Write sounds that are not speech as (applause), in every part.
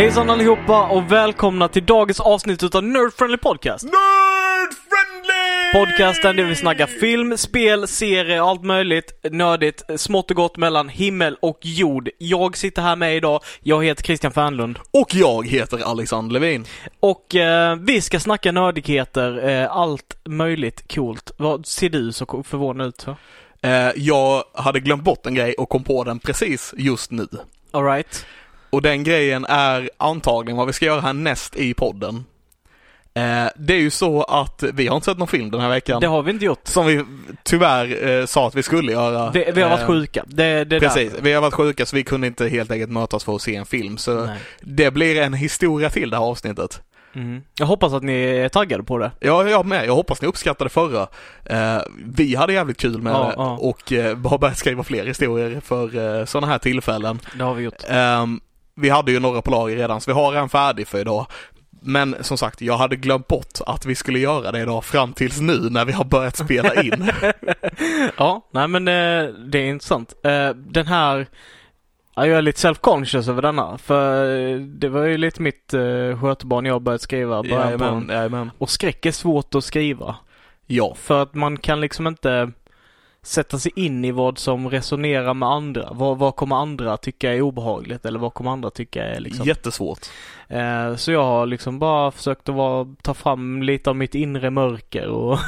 Hejsan allihopa och välkomna till dagens avsnitt utav Nerd Friendly Podcast. Nerd friendly! Podcasten där vi snackar film, spel, serier, allt möjligt nördigt, smått och gott mellan himmel och jord. Jag sitter här med idag, jag heter Christian Fernlund. Och jag heter Alexander Levin. Och eh, vi ska snacka nördigheter, eh, allt möjligt coolt. Vad ser du så förvånad ut för? Eh, jag hade glömt bort en grej och kom på den precis just nu. Alright. Och den grejen är antagligen vad vi ska göra härnäst i podden. Eh, det är ju så att vi har inte sett någon film den här veckan. Det har vi inte gjort. Som vi tyvärr eh, sa att vi skulle göra. Vi, vi har varit Eh, sjuka. Det, det Precis, därför. vi har varit sjuka så vi kunde inte helt enkelt mötas för att se en film. Så Nej. det blir en historia till det här avsnittet. Mm. Jag hoppas att ni är taggade på det. Ja, jag med. Jag hoppas ni uppskattade förra. Eh, vi hade jävligt kul med Ja, det ja. och eh, har börjat skriva fler historier för eh, sådana här tillfällen. Det har vi gjort. Vi hade ju några på lager redan, så vi har en färdig för idag. Men som sagt, jag hade glömt bort att vi skulle göra det idag fram tills nu när vi har börjat spela in. (laughs) Ja, nej men eh, det är intressant. Eh, den här, ja, jag är lite self-conscious över denna. För eh, det var ju lite mitt skötebarn jag börjat skriva början Jajamän, jajamän. Och skräck är svårt att skriva. Ja, För att man kan liksom inte sätta sig in i vad som resonerar med andra. Vad, vad kommer andra tycka är obehagligt eller vad kommer andra tycka är liksom. jättesvårt. Eh, så jag har liksom bara försökt att vara, ta fram lite av mitt inre mörker och,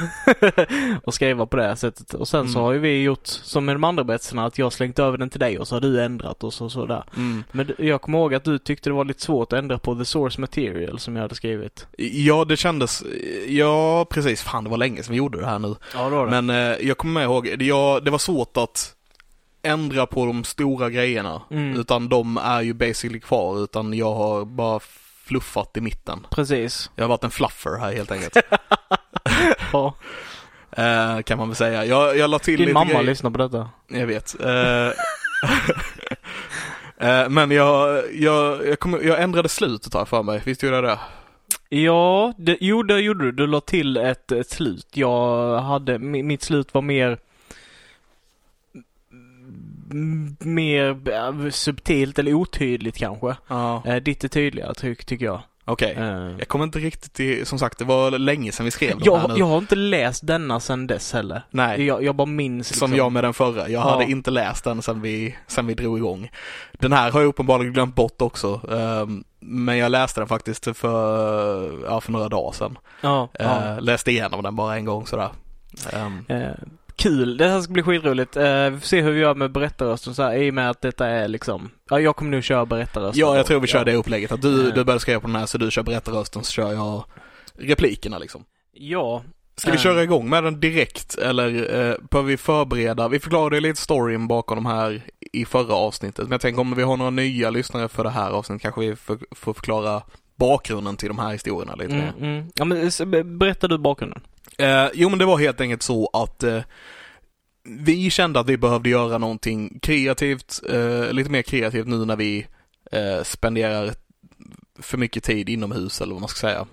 (laughs) och skriva på det här sättet. Och sen så Mm. har ju vi gjort som med de andra berättelserna att jag har slängt över den till dig och så har du ändrat och så sådär. Mm. Men jag kommer ihåg att du tyckte det var lite svårt att ändra på the source material som jag hade skrivit. Ja, det kändes, ja precis, fan det var länge sedan vi gjorde det här nu. Ja, det var Men eh, jag kommer ihåg, det, jag, det var svårt att ändra på de stora grejerna. Mm. Utan de är ju basically kvar, utan jag har bara fluffat i mitten. Precis. Jag har varit en fluffer här helt enkelt. (laughs) (laughs) Ja. eh, kan man väl säga. Jag, jag la till Din lite mamma grejer. lyssnar på detta. Jag vet. Eh, (laughs) eh, men jag, jag, jag, kommer, jag ändrade slutet här för mig, visst gjorde jag det? Ja, det, jo det gjorde du. Du la till ett, ett slut. Jag hade, mi- mitt slut var mer mer äh, subtilt eller otydligt kanske. Ja. Eh, ditt är tydligare ty, tycker jag. Okej. Eh, Jag kommer inte riktigt till, som sagt det var länge sedan vi skrev de här jag, nu. jag har inte läst denna sedan dess heller. Nej. Jag, jag bara minns liksom. Som jag med den förra. Jag Ja. hade inte läst den sen vi, sen vi drog igång. Den här har jag uppenbarligen glömt bort också. ehm, men jag läste den faktiskt för, ja, för några dagar sedan. Ja, ja. Eh, läste igenom den bara en gång sådär. Ehm, Eh, kul, det här ska bli skitroligt. Eh, vi får se hur vi gör med berättarrösten så här, i och med att detta är liksom, ja jag kommer nu köra berättarrösten. ja, jag tror vi kör ja. det upplägget. Att du, Eh. du börjar skriva på den här så du kör berättarrösten så kör jag replikerna liksom. Ja. Ska vi Eh. köra igång med den direkt eller eh, behöver vi förbereda? Vi förklarade lite storyn bakom de här i förra avsnittet. Men jag tänker om vi har några nya lyssnare för det här avsnittet kanske vi får, får förklara bakgrunden till de här historierna lite. Mm, mm. Ja men berätta du bakgrunden. Eh, jo men det var helt enkelt så att eh, vi kände att vi behövde göra någonting kreativt, eh, lite mer kreativt nu när vi eh, spenderar för mycket tid inomhus eller vad man ska säga.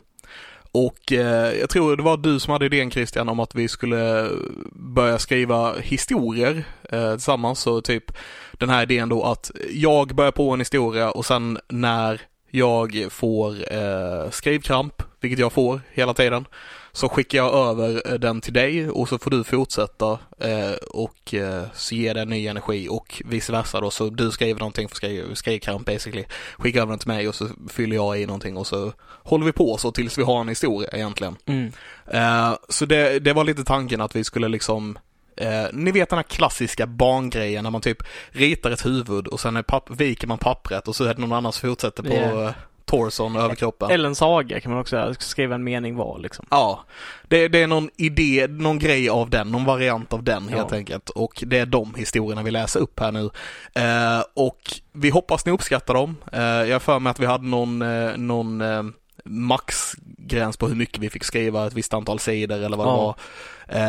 Och eh, jag tror det var du som hade idén Christian om att vi skulle börja skriva historier eh, tillsammans. Så typ den här idén då att jag börjar på en historia och sen när jag får eh, skrivkramp, vilket jag får hela tiden, så skickar jag över eh, den till dig och så får du fortsätta eh, och eh, så ger det ny energi och vice versa då. Så du skriver någonting för skriv, skrivkramp basically, skickar över den till mig och så fyller jag i någonting och så håller vi på så tills vi har en historia egentligen. Mm. Eh, så det, det var lite tanken att vi skulle liksom Eh, ni vet den här klassiska barngrejen när man typ ritar ett huvud och sen papp, viker man pappret och så är det någon annan som fortsätter på Ja. Torson över kroppen. Eller en saga kan man också. Skriva en mening var liksom. Ja, det, det är någon idé, någon grej av den, någon variant av den helt Ja. enkelt. Och det är de historierna vi läser upp här nu. Eh, och vi hoppas ni uppskattar dem. Eh, jag för mig att vi hade någon, eh, någon eh, maxgräns på hur mycket vi fick skriva, ett visst antal sidor eller vad det Ja. var.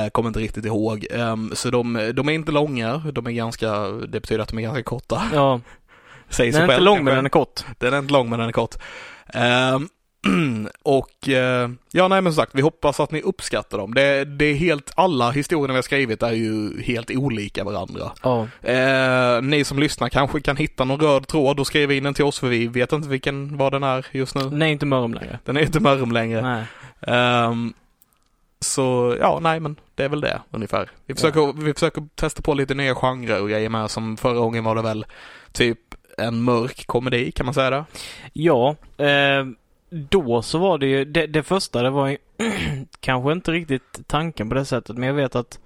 Eh, kommer inte riktigt ihåg. Ehm, så de, de är inte långa, de är ganska, det betyder att de är ganska korta. Ja, Säger den är inte lång kanske. men den är kort. Den är inte lång men den är kort. Ehm, (clears throat) och eh, ja, nej men som sagt, vi hoppas att ni uppskattar dem. Det, det är helt, alla historierna vi har skrivit är ju helt olika varandra. Ja. Eh, ni som lyssnar kanske kan hitta någon röd tråd och skriva in den till oss för vi vet inte vilken, vad den är just nu. Den är inte Mörrum längre. Den är inte Mörrum längre. Ehm, så ja, nej men det är väl det ungefär. Vi försöker, vi försöker testa på lite nya genrer och grejer med. Som förra gången var det väl typ en mörk komedi, kan man säga det? Ja, eh, då så var det ju, det, det första det var ju (clears throat) kanske inte riktigt tanken på det sättet men jag vet att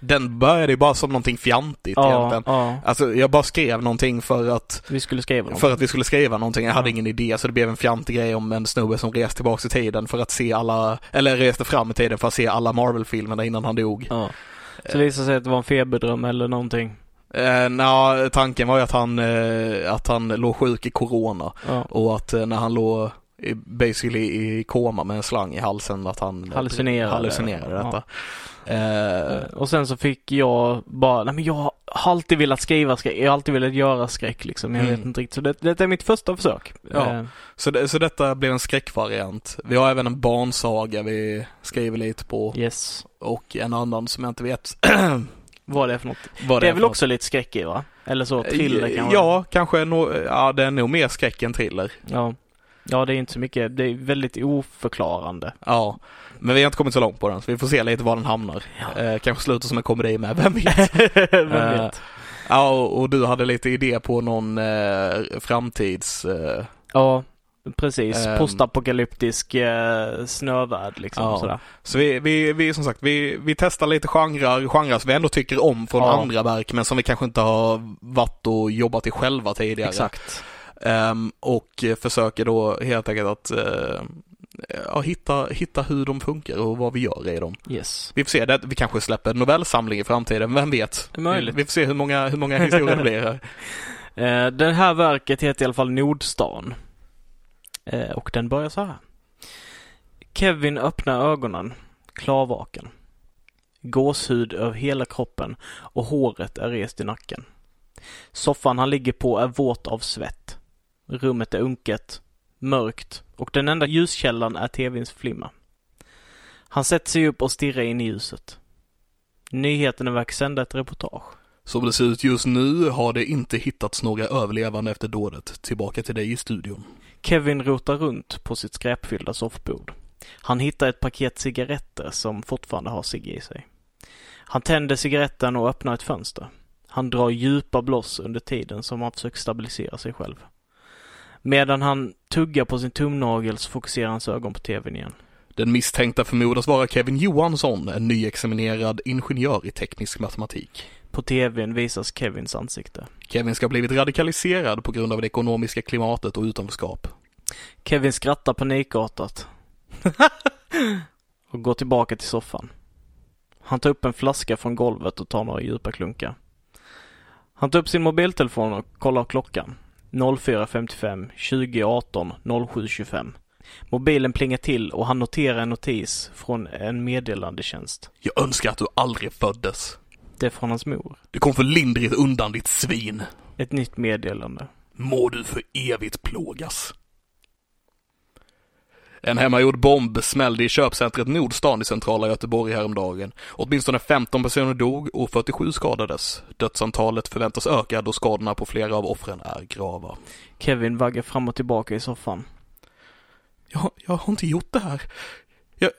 Den började ju bara som någonting fjantigt ja, egentligen. ja, Alltså jag bara skrev någonting för att, vi skulle skriva något. för att vi skulle skriva någonting. Jag hade Ja. ingen idé så det blev en fjantig grej om en snubbe som reste tillbaka i tiden för att se alla, eller reste fram i tiden för att se alla Marvel-filmerna innan han dog. Ja. Så det visade sig att det var en feberdröm eller någonting. Eh, Nja, tanken var ju att han, eh, att han låg sjuk i corona Ja. och att eh, när han låg i, basically i koma med en slang i halsen att han Hallucinerade. hallucinerade Ja. detta. Eh, Eh, Och sen så fick jag bara, nej men jag har alltid velat skriva skräck, jag har alltid velat göra skräck liksom. Jag Mm. vet inte riktigt. Så det, det är mitt första försök. Ja. Eh, Så, det, så detta blev en skräckvariant. Vi har även en barnsaga vi skriver lite på yes. och en annan som jag inte vet (clears throat) Vad det är för något. Det är för väl något. också lite skräck i va? Eller så, thriller Eh, kanske? Ja, kanske no, ja, det är nog mer skräck än thriller. Ja. Ja, det är inte så mycket. Det är väldigt oförklarande. Ja, men vi har inte kommit så långt på den så vi får se lite var den hamnar. Ja. Eh, kanske slutar som en komedi med, vem vet? (laughs) Vem Eh, vet? Ja, och, och du hade lite idé på någon eh, framtids... Eh, Ja, precis. Ehm. Postapokalyptisk eh, snövärld liksom. Ja. Sådär. så vi, vi, vi som sagt, vi, vi testar lite genrer, genrer som vi ändå tycker om från Ja. andra verk men som vi kanske inte har varit och jobbat i själva tidigare. Exakt. Ehm, och försöker då helt enkelt att eh, ja, hitta, hitta hur de funkar och vad vi gör i dem. Yes. Vi får se, det, vi kanske släpper en novellsamling i framtiden, vem vet? Möjligt. Vi, vi får se hur många, hur många historier det blir här. (laughs) Eh, det här verket heter i alla fall Nordstan. Eh, och den börjar så här. Kevin öppnar ögonen, klarvaken. Gåshud över hela kroppen och håret är rest i nacken. Soffan han ligger på är våt av svett. Rummet är unket, mörkt och den enda ljuskällan är tvns flimmer. Han sätter sig upp och stirrar in i ljuset. Nyheterna verkar sända ett reportage. Som det ser ut just nu har det inte hittats några överlevande efter dådet. Tillbaka till dig i studion. Kevin rotar runt på sitt skräpfyllda soffbord. Han hittar ett paket cigaretter som fortfarande har cigg i sig. Han tänder cigaretten och öppnar ett fönster. Han drar djupa bloss under tiden som han försöker stabilisera sig själv. Medan han tuggar på sin tumnagel så fokuserar hans ögon på tvn igen. Den misstänkta förmodas vara Kevin Johansson, en nyexaminerad ingenjör i teknisk matematik. På tvn visas Kevins ansikte. Kevin ska ha blivit radikaliserad på grund av det ekonomiska klimatet och utanförskap. Kevin skrattar panikartat. (laughs) och går tillbaka till soffan. Han tar upp en flaska från golvet och tar några djupa klunkar. Han tar upp sin mobiltelefon och kollar klockan. 04.55, 20.18, 07.25. Mobilen plingar till och han noterar en notis från en meddelandetjänst. Jag önskar att du aldrig föddes. Det är från hans mor. Du kom för lindrigt undan ditt svin. Ett nytt meddelande. Må du för evigt plågas. En hemmagjord bomb smällde i köpcentret Nordstan i centrala Göteborg häromdagen. Åtminstone 15 personer dog och 47 skadades. Dödsantalet förväntas öka då skadorna på flera av offren är grava. Kevin vaggar fram och tillbaka i soffan. Jag, jag har inte gjort det här. Jag,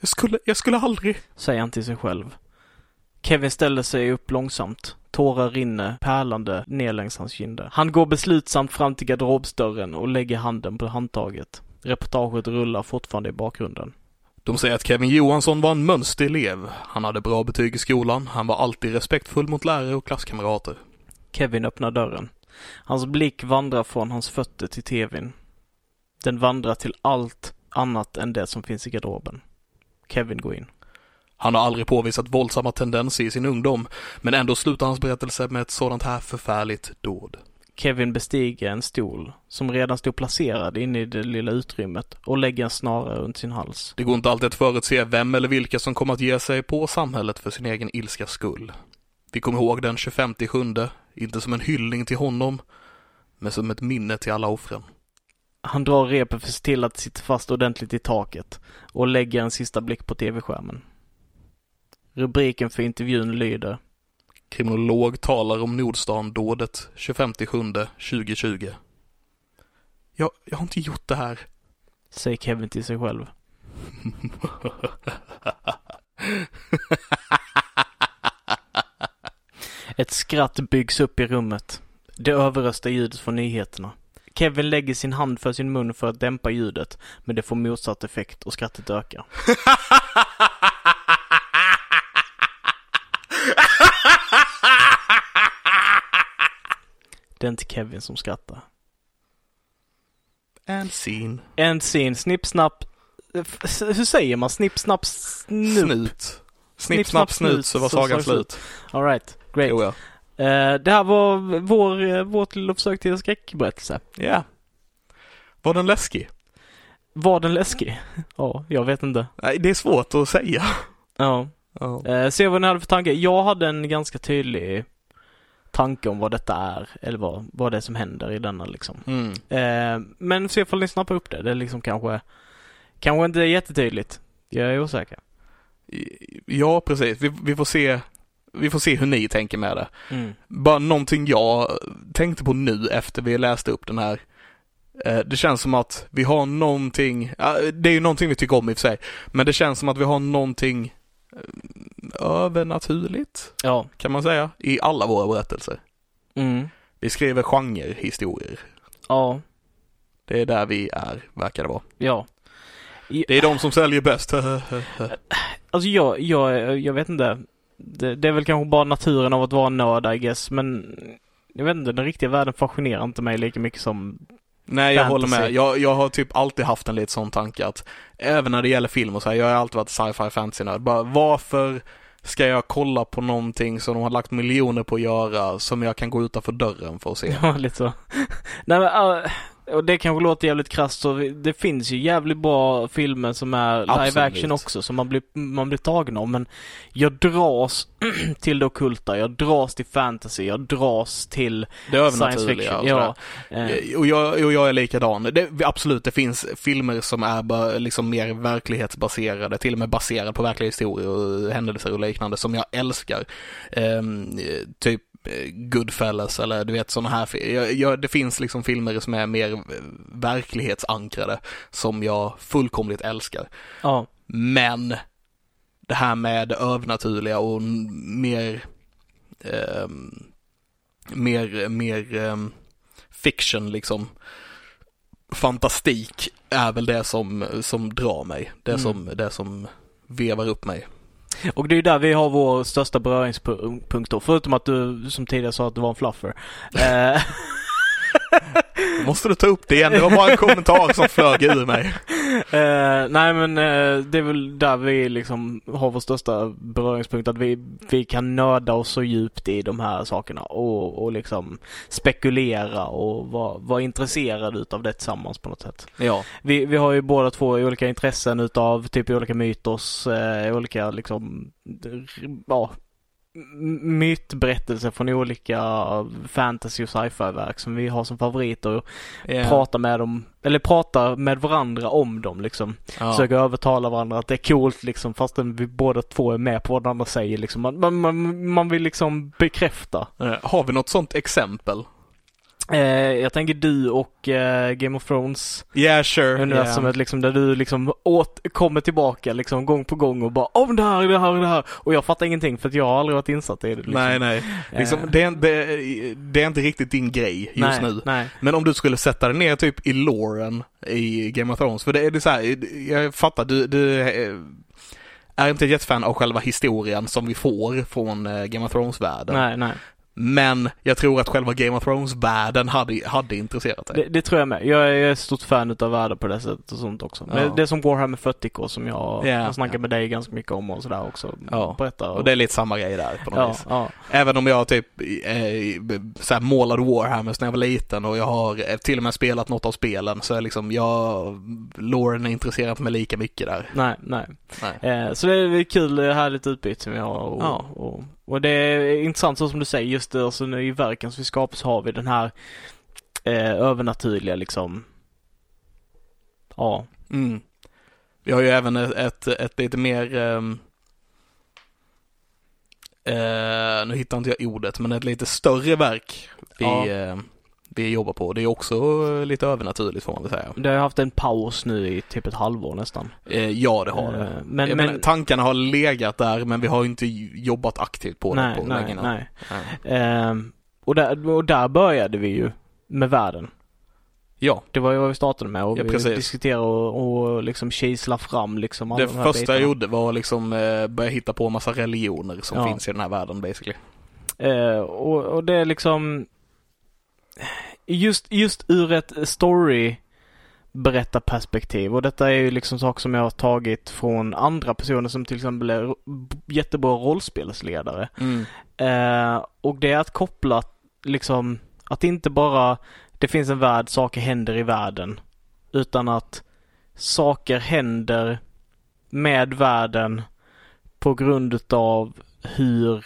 jag, skulle, jag skulle aldrig. säger han till sig själv. Kevin ställer sig upp långsamt. Tårar rinner pärlande ner längs hans kinder. Han går beslutsamt fram till garderobsdörren och lägger handen på handtaget. Reportaget rullar fortfarande i bakgrunden. De säger att Kevin Johansson var en mönsterelev. Han hade bra betyg i skolan. Han var alltid respektfull mot lärare och klasskamrater. Kevin öppnar dörren. Hans blick vandrar från hans fötter till tvn. Den vandrar till allt annat än det som finns i garderoben. Kevin går in. Han har aldrig påvisat våldsamma tendenser i sin ungdom, men ändå slutar hans berättelse med ett sådant här förfärligt dåd. Kevin bestiger en stol som redan stod placerad inne i det lilla utrymmet och lägger en snara runt sin hals. Det går inte alltid att förutse vem eller vilka som kommer att ge sig på samhället för sin egen ilskas skull. Vi kommer ihåg den 25 sjunde, inte som en hyllning till honom, men som ett minne till alla offren. Han drar repet för att se till att sitter fast ordentligt i taket och lägger en sista blick på tv-skärmen. Rubriken för intervjun lyder Kriminolog talar om Nordstan-dådet 25 sjunde 2020. Jag, jag har inte gjort det här. Säger Kevin till sig själv. Ett skratt byggs upp i rummet. Det överröstar ljudet från nyheterna. Kevin lägger sin hand för sin mun för att dämpa ljudet, men det får motsatt effekt och skrattet ökar. (laughs) (laughs) Det är inte Kevin som skrattar. And scene. En scene, snipp, snapp. Hur säger man? Snipp, snapp, snup? Snut. Snipp, snapp, snut så var sagan slut. Alright, great. Jo, ja. Eh, det här var vår, eh, vårt lilla försök till en skräckberättelse. Ja. Var den läskig? Var den läskig? Ja, jag vet inte. Nej, det är svårt att säga. Ja. Eh, se vad ni hade för tanke. Jag hade en ganska tydlig tanke om vad detta är, eller vad, vad det är som händer i denna liksom. Mm. Eh, men se ifall ni snappar upp det. Det är liksom kanske, kanske inte jättetydligt. Jag är osäker. Ja, precis. Vi, vi får se vi får se hur ni tänker med det. Mm. Bara någonting jag tänkte på nu efter vi läste upp den här. Eh, Det känns som att vi har någonting, det är ju någonting vi tycker om i och för sig, men det känns som att vi har någonting övernaturligt, Ja. kan man säga, i alla våra berättelser. Mm. Vi skriver genrehistorier. Ja. Det är där vi är, verkar det vara. Ja. Det är de som säljer bäst. (laughs) Alltså jag, jag, jag vet inte. Det, det är väl kanske bara naturen av att vara en nörd I guess, men jag vet inte, den riktiga världen fascinerar inte mig lika mycket som Nej, jag håller Fantasy. med. Jag, jag har typ alltid haft en lite sån tanke att även när det gäller film och så här, jag har alltid varit sci-fi fantasy-nörd. Bara varför ska jag kolla på någonting som de har lagt miljoner på att göra som jag kan gå utanför dörren för att se? (laughs) Ja, lite så. Nej men, och det kanske låter jävligt krasst så det finns ju jävligt bra filmer som är live Absolut. action också som man blir, man blir tagen av men jag dras (clears throat) till det ockulta, jag dras till fantasy, jag dras till Det science fiction. och Ja. Eh, Och jag, och jag är likadan. Det, absolut, det finns filmer som är liksom mer verklighetsbaserade, till och med baserade på verkliga historier och händelser och liknande som jag älskar. Ehm, typ Goodfellas eller du vet sådana här jag, jag, Det finns liksom filmer som är mer eh, verklighetsankrade som jag fullkomligt älskar. ja. Men det här med det övernaturliga och mer ehm, mer, mer ehm, fiction liksom fantastik är väl det som, som drar mig. Det, Mm. som, det som vevar upp mig. Och det är ju där vi har vår största beröringspunkt då. Förutom att du som tidigare sa att du var en fluffer. Eh, (laughs) Måste du ta upp det igen, det var bara en kommentar som flög ur mig. (laughs) eh, nej men eh, det är väl där vi liksom har vår största beröringspunkt. Att vi, vi kan nörda oss så djupt i de här sakerna och, och liksom spekulera och vara, vara intresserade utav det tillsammans på något sätt. Ja, Vi, vi har ju båda två olika intressen utav typ olika mytos, eh, olika liksom, ja, mytberättelser från olika fantasy och sci-fi-verk som vi har som favoriter och ja. pratar med dem, eller pratar med varandra om dem liksom. ja. Försöker övertala varandra att det är coolt liksom fastän vi båda två är med på vad den andra säger liksom. Man, man, man, man vill liksom bekräfta. Eh, Har vi något sånt exempel? Eh, jag tänker du och eh, Game of Thrones Yeah, sure. universumet liksom där du liksom åt, kommer tillbaka liksom gång på gång och bara om det här, det här, det här. Och jag fattar ingenting för att jag har aldrig varit insatt i det. Liksom. Nej, nej. Liksom, Eh. det, är, det, det är inte riktigt din grej just nej, nu. Nej. Men om du skulle sätta dig ner typ i loren i Game of Thrones, för det är det så här, jag fattar, du, du är inte ett jättefan av själva historien som vi får från Game of Thrones-världen. Nej, nej. Men jag tror att själva Game of Thrones-världen hade, hade intresserat dig. Det, det, tror jag med. Jag är ett stort fan utav världar på det sättet och sånt också. Ja. Det, är som Warhammer 40K som jag yeah, har snackat yeah. med dig ganska mycket om och sådär också. Ja. Berättar. Och... och det är lite samma grej där på något ja, vis. Ja. Även om jag typ eh, så målade Warhammer när jag var liten och jag har till och med spelat något av spelen så är liksom jag, Lauren är intresserat mig lika mycket där. Nej, nej. nej. Eh, så det är kul, härligt utbyte som vi har och, ja. och och det är intressant så som du säger, just det, alltså i verken som vi skapar så har vi den här eh, övernaturliga liksom, ja. Mm. Vi har ju även ett, ett, ett lite mer um, uh, nu hittar inte jag ordet, men ett lite större verk vi, ja. uh, vi jobbar på. Det är också lite övernaturligt får man väl säga. Det har haft en paus nu i typ ett halvår nästan. Eh, ja, det har det. Eh, men, men, tankarna har legat där men vi har inte jobbat aktivt på nej, det på nej, länge. Nej. nej. Eh, och, där, och där började vi ju med världen. Ja. Det var ju vad vi startade med och ja, vi precis. diskuterade och, och liksom kisla fram liksom Det de första bitarna. jag gjorde var liksom eh, börja hitta på en massa religioner som ja. finns i den här världen basically. Eh, och, och det är liksom just, just ur ett story berättarperspektiv och detta är ju liksom saker som jag har tagit från andra personer som till exempel är jättebra rollspelsledare. Mm. Eh, och det är att koppla liksom att inte bara det finns en värld, saker händer i världen. Utan att saker händer med världen på grund utav hur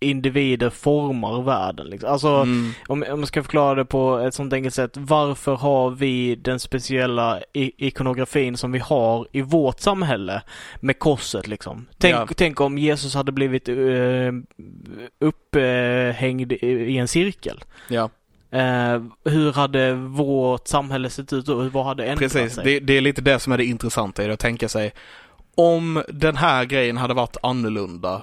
individer formar världen. Liksom. Alltså, mm. om, om jag ska förklara det på ett sånt enkelt sätt. Varför har vi den speciella ikonografin som vi har i vårt samhälle med korset liksom? Tänk, ja. tänk om Jesus hade blivit uh, upphängd i en cirkel. Ja. Uh, hur hade vårt samhälle sett ut och vad hade ändrat Precis. sig? Det, det är lite det som är det intressanta i det, att tänka sig om den här grejen hade varit annorlunda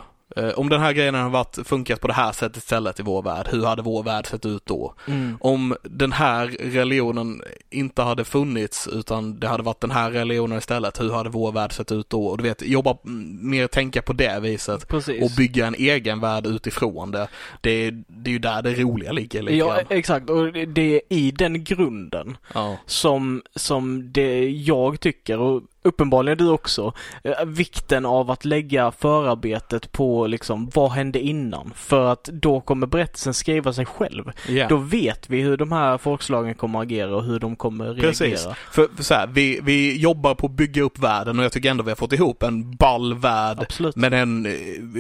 om den här grejen hade varit, funkat på det här sättet istället i vår värld, hur hade vår värld sett ut då? Mm. Om den här religionen inte hade funnits utan det hade varit den här religionen istället, hur hade vår värld sett ut då? Och du vet, jobba mer, tänka på det viset Precis. och bygga en egen värld utifrån det. Det, det är ju där det roliga ligger lite Ja, exakt. Och det är i den grunden ja. som, som det jag tycker och uppenbarligen du också, eh, vikten av att lägga förarbetet på liksom vad hände innan? För att då kommer berättelsen skriva sig själv. Yeah. Då vet vi hur de här folkslagen kommer agera och hur de kommer reagera. Precis. För, för så här, vi, vi jobbar på att bygga upp världen och jag tycker ändå vi har fått ihop en ball värld Absolut. med en eh,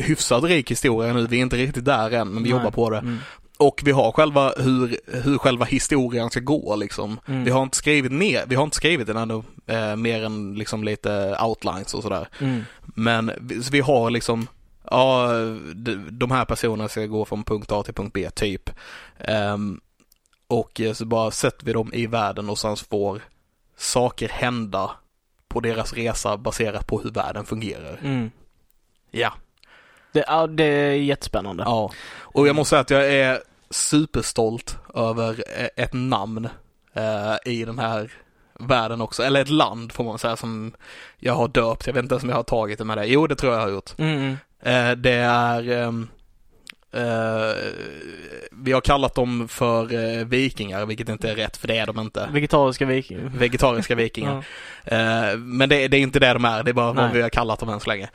hyfsad rik historia nu. Vi är inte riktigt där än, men vi Nej. jobbar på det. Mm. Och vi har själva hur, hur själva historien ska gå liksom. Mm. Vi har inte skrivit ner, vi har inte skrivit den ännu eh, mer än liksom lite outlines och sådär. Mm. Men vi, vi, har liksom, ja, de, de här personerna ska gå från punkt A till punkt B typ. Um, och så bara sätter vi dem i världen och sen får saker hända på deras resa baserat på hur världen fungerar. Mm. Ja. Det, ja, det är jättespännande. Ja, och jag måste säga att jag är superstolt över e- ett namn eh, i den här världen också, eller ett land får man säga som jag har döpt, jag vet inte ens om jag har tagit det med det. Jo, det tror jag har gjort. Mm. Eh, det är um, Uh, vi har kallat dem för uh, vikingar, vilket inte är rätt, för det är de inte. Vegetariska vikingar. Vegetariska vikingar. (laughs) ja. uh, men det, det, är inte det de är, det är bara Nej. vad vi har kallat dem än så länge.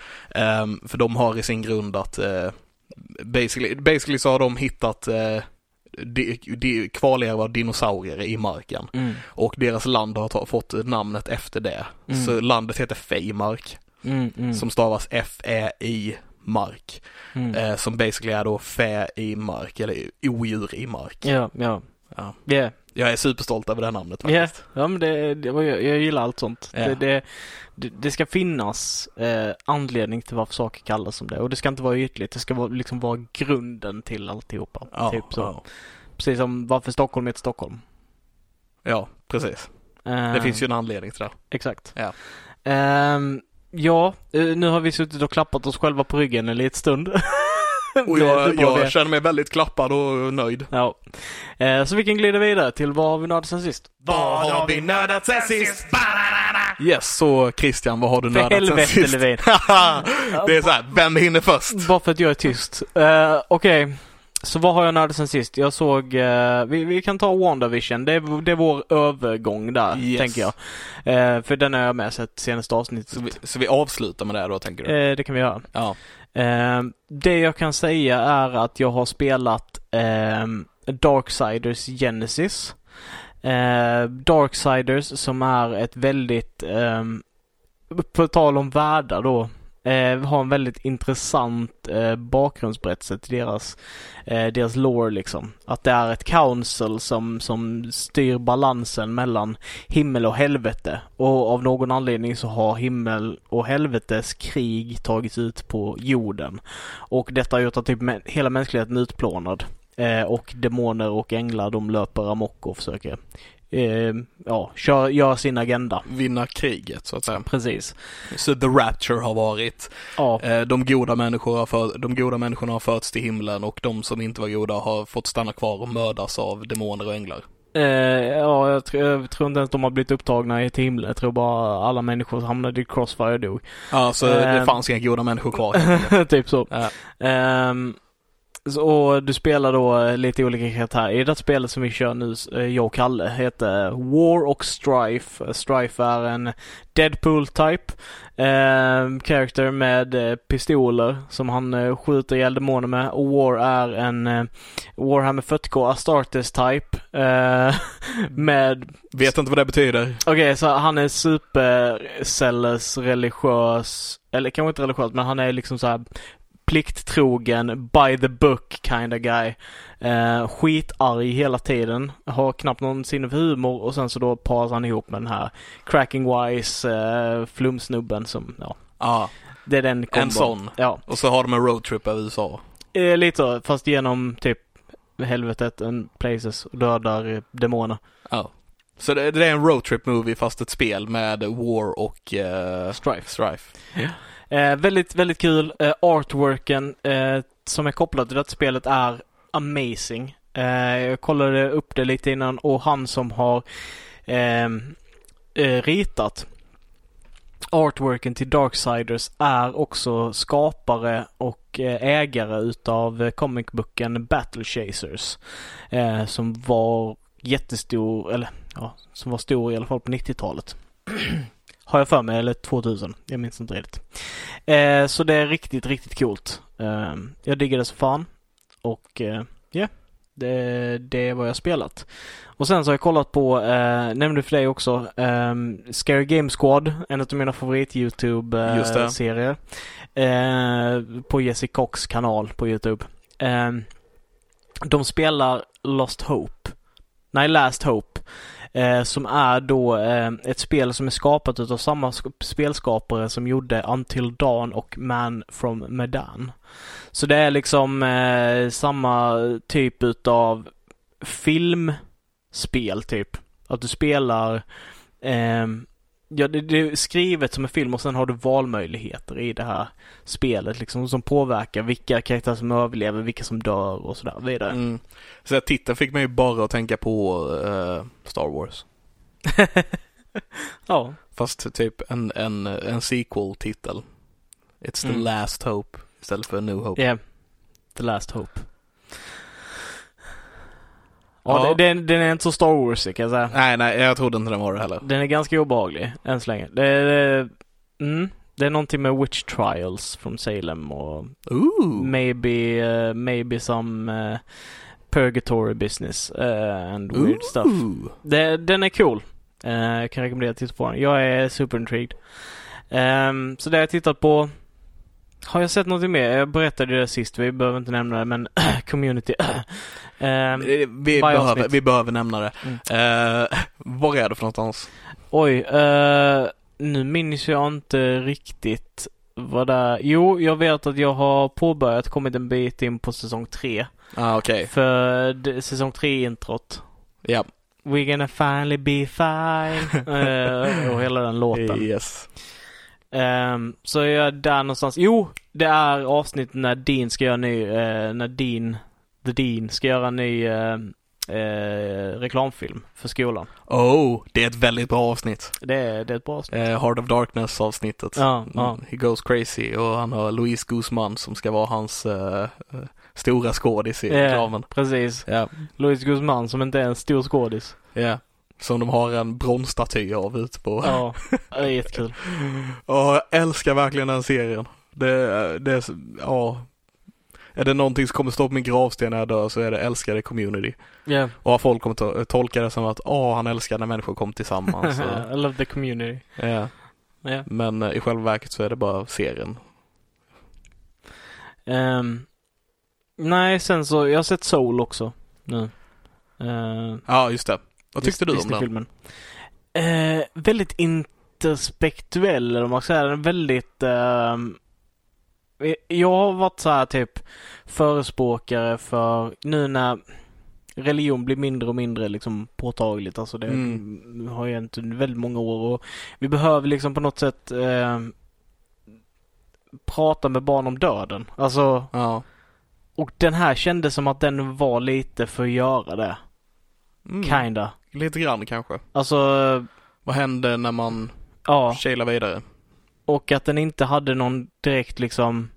Um, för de har i sin grund att basically, basically så har de hittat de, de, av dinosaurier i marken. Mm. Och deras land har ta, fått namnet efter det. Mm. Så landet heter Fejmark. Mm, mm. som stavas F-E-I mark. Mm. Eh, som basically är då fä i mark, eller odjur i mark. Ja, ja. ja. Yeah. Jag är superstolt över det här namnet faktiskt. Yeah. Ja, men det, det jag, jag gillar allt sånt. Yeah. Det, det, det, ska finnas eh, anledning till varför saker kallas som det. Och det ska inte vara ytligt. Det ska vara, liksom vara grunden till alltihopa. Ja, typ så. Ja. Precis som varför Stockholm heter Stockholm. Ja, precis. Uh, det finns ju en anledning till det. Exakt. Ja. Um, Ja, eh, nu har vi suttit och klappat oss själva på ryggen en liten stund. (laughs) (laughs) och jag, jag känner mig väldigt klappad och nöjd. Ja. Eh, så vi kan glida vidare till vad har vi nördat sen sist? Vad har vi nördat sen sist? Yes, så Christian, vad har du nördat helvete, sen sist? (laughs) det är så här, vem hinner först? Bara för att jag är tyst. Uh, Okej. Okay. Så vad har jag nördat sen sist? Jag såg, eh, vi, vi kan ta WandaVision. Det är, det är vår övergång där, Yes. tänker jag. Eh, för den har jag med sett senaste avsnittet. Så vi, så vi avslutar med det då, tänker du? Eh, det kan vi göra. Ja. Eh, det jag kan säga är att jag har spelat eh, Darksiders Genesis. Eh, Darksiders som är ett väldigt, eh, på tal om världar då, eh, har en väldigt intressant eh, bakgrundsberättelse till deras, eh, deras lore liksom. Att det är ett council som, som styr balansen mellan himmel och helvete. Och av någon anledning så har himmel och helvetes krig tagits ut på jorden. Och detta har gjort att typ hela mänskligheten är utplånad. Eh, och demoner och änglar de löper amok och försöker eh, ja, kör, gör sin agenda. Vinna kriget, så att säga. Precis. Så The Rapture har varit. Ja, Eh, de, goda människor har för, de goda människorna har förts till himlen och de som inte var goda har fått stanna kvar och mördas av demoner och änglar. eh, ja jag, tror- jag tror inte ens de har blivit upptagna i till himlen. Jag tror bara alla människor hamnade i Crossfire dog. Ja, så Eh. det fanns inga goda människor kvar. (laughs) typ så. Ja. Och du spelar då eh, lite olika karaktärer. I det spelet som vi kör nu, eh, jag och Kalle, heter War och Strife. Eh, Strife är en Deadpool-type um, character med eh, pistoler som han uh, skjuter ihjäl demoner med. Och War är en uh, Warhammer 40K Astartes type. eh, (laughs) med Vet inte vad det betyder. Okej, så han är supercellers religiös, eller kanske inte religiös, men han är liksom så här plikttrogen, by the book kind of guy. Eh, skitarg hela tiden, har knappt någon sinne för humor och sen så då paras han ihop med den här cracking wise eh, flumsnubben som, ja, Ja, det är den kombon. en sån. Ja, Och så har de en roadtrip över USA. eh, lite så, fast genom typ helvetet and places och dödar demoner. Ja. Så det, det är en roadtrip movie fast ett spel med War och eh, Strife. Strife. Eh, väldigt, väldigt kul. Eh, artworken eh, som är kopplad till detta spelet är amazing. Eh, jag kollade upp det lite innan och han som har ehm, eh, ritat artworken till Darksiders är också skapare och eh, ägare utav eh, comicboken Battle Chasers. Eh, som var jättestor, eller ja, som var stor i alla fall på 90-talet. (clears throat) Har jag för mig, eller 2000. Jag minns inte riktigt. Eh, så det är riktigt, riktigt coolt. Eh, jag diggar det så fan. Och ja, yeah, det, det är vad jag har spelat. Och sen så har jag kollat på, eh, nämnde för dig också, eh, Scary Game Squad, en av mina favorit Just det. YouTube-serier. Eh, på Jesse Cox kanal på YouTube. Eh, de spelar Lost Hope. Nej, Last Hope. Eh, som är då eh, ett spel som är skapat utav samma sk- spelskapare som gjorde Until Dawn och Man from Medan. Så det är liksom eh, samma typ utav filmspel typ. Att du spelar ehm, Ja, det, det är skrivet som en film och sen har du valmöjligheter i det här spelet liksom som påverkar vilka karaktärer som överlever, vilka som dör och sådär vidare. Mm. Så titeln fick mig bara att tänka på eh, Star Wars. (laughs) Ja, Fast typ en, en, en sequel-titel. It's the Mm. last hope istället för New Hope. yeah. The Last Hope. Ja, Ja. Den, den är inte så Star Wars kan jag säga. Nej, nej, jag trodde inte den var det heller. Den är ganska obehaglig än så länge. Det, det, mm, det är någonting med Witch Trials från Salem och Ooh! maybe, uh, maybe some uh, purgatory business uh, and weird stuff. Ooh. Det, den är cool. Eh, jag kan rekommendera att titta på den. Jag är super intrigued. Ehm, så det har jag tittat på. Har jag sett någonting mer? Jag berättade det sist, vi behöver inte nämna det, men (clears throat) community. (clears throat) Ehm, Vi, behöver, vi behöver nämna det. Mm. Eh, var är du för någonstans? oj, eh, nu minns jag inte riktigt vad det är. Jo, jag vet att jag har påbörjat, kommit en bit in på säsong tre. Ah, okej. För det, säsong tre introt. Ja. We're gonna finally be fine. (laughs) Eh, och hela den låten. Yes. Ehm, så jag är där någonstans. Jo, det är avsnitt när Dean ska göra ny, eh, när Dean, The Dean ska göra en ny eh, eh, reklamfilm för skolan. Oh, det är ett väldigt bra avsnitt. Det är, det är ett bra avsnitt. Heart of Darkness avsnittet. Ja, ja. He goes crazy och han har Louise Guzman som ska vara hans stora skådis i Ja. reklamen. Precis. Ja, Louis Guzman som inte är en stor skådis. ja. Som de har en bronsstaty av ute på. Ja, det är jättekul. (laughs) Ja, jag älskar verkligen den serien. Det, det, ja. Är det någonting som kommer stå på min gravsten när jag dör så är det älskade community. Ja. Och folk kommer to- tolka det som att, åh, han älskar när människor kommer tillsammans. (laughs) Och, I love the community. ja. Ja. Men eh, i själva verket så är det bara serien. Ehm, nej, sen så, jag har sett Soul också nu. Uh, Ja, just det. Vad tyckte du om den? filmen Eh, väldigt interspektuell, eller vad man ska säga. Väldigt... ehm, jag har varit så här typ förespråkare för nu när religion blir mindre och mindre liksom påtagligt. Alltså det Mm. har ju hänt under väldigt många år och vi behöver liksom på något sätt eh, prata med barn om döden. Alltså, Ja. och den här kändes som att den var lite för att göra det. Mm. Kinda. Lite grann kanske. Alltså, Vad hände när man ja. kilar vidare? Och att den inte hade någon direkt liksom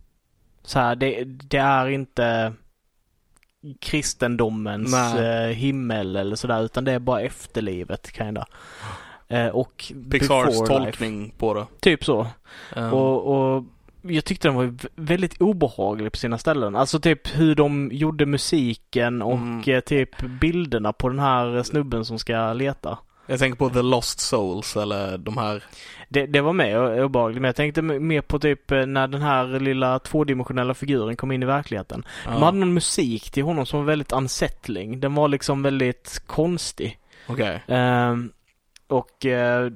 så här, det, det är inte kristendomens Nej. eh, himmel eller sådär utan det är bara efterlivet kinda. Eh, och Pixars tolkning på det. Life. Typ så. Um, Och, och jag tyckte den var väldigt obehaglig på sina ställen. Alltså typ hur de gjorde musiken och Mm. eh, typ bilderna på den här snubben som ska leta. jag tänker på The Lost Souls eller de här. Det, det var med och obehagligt men jag tänkte mer på typ eh, när den här lilla tvådimensionella figuren kom in i verkligheten. De Ja, hade någon musik till honom som var väldigt unsettling. Den var liksom väldigt konstig. Okej. Ehm, och eh,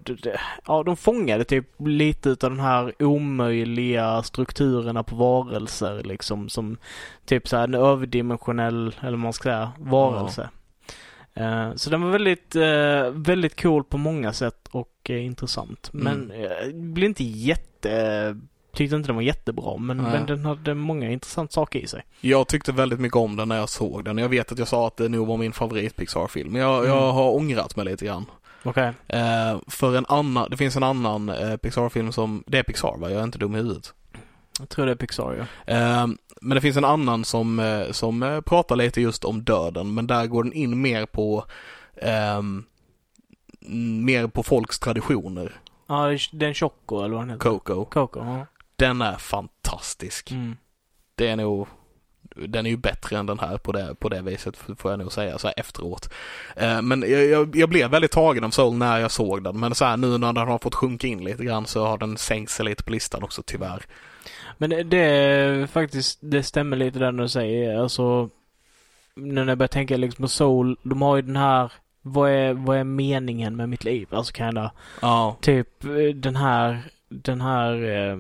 ja, de fångade typ lite utav den här omöjliga strukturerna på varelser liksom som typ så en överdimensionell, eller vad man ska säga, varelse. Eh, så den var väldigt, eh, väldigt cool på många sätt och intressant. Men Mm. blev inte jätte, tyckte inte den var jättebra men, men den hade många intressanta saker i sig. Jag tyckte väldigt mycket om den när jag såg den. Jag vet att jag sa att det nog var min favorit Pixar-film. Jag, jag Mm. har ångrat mig lite grann. Okej. Eh, för en annan, det finns en annan eh, Pixar-film som, det är Pixar va? Jag är inte dum i huvudet. Jag tror det är Pixar ja. Eh, men det finns en annan som, eh, som eh, pratar lite just om döden, men där går den in mer på ehm, mer på folks traditioner. Ja, det är- det är en Choco eller vad den heter. Coco. Coco, ja. Den är fantastisk. Mm. Det är nog den är ju bättre än den här på det, på det viset får jag nog säga så efteråt. Eh, men jag, jag, jag blev väldigt tagen av Soul när jag såg den. Men så här nu när den har fått sjunka in lite grann så har den sänkt sig lite på listan också tyvärr. Men det, det faktiskt, det stämmer lite där du säger, alltså när jag börjar tänka liksom på Soul, de har ju den här, vad är, vad är meningen med mitt liv? Alltså kinda, Ja, typ eh, den här, den här, eh,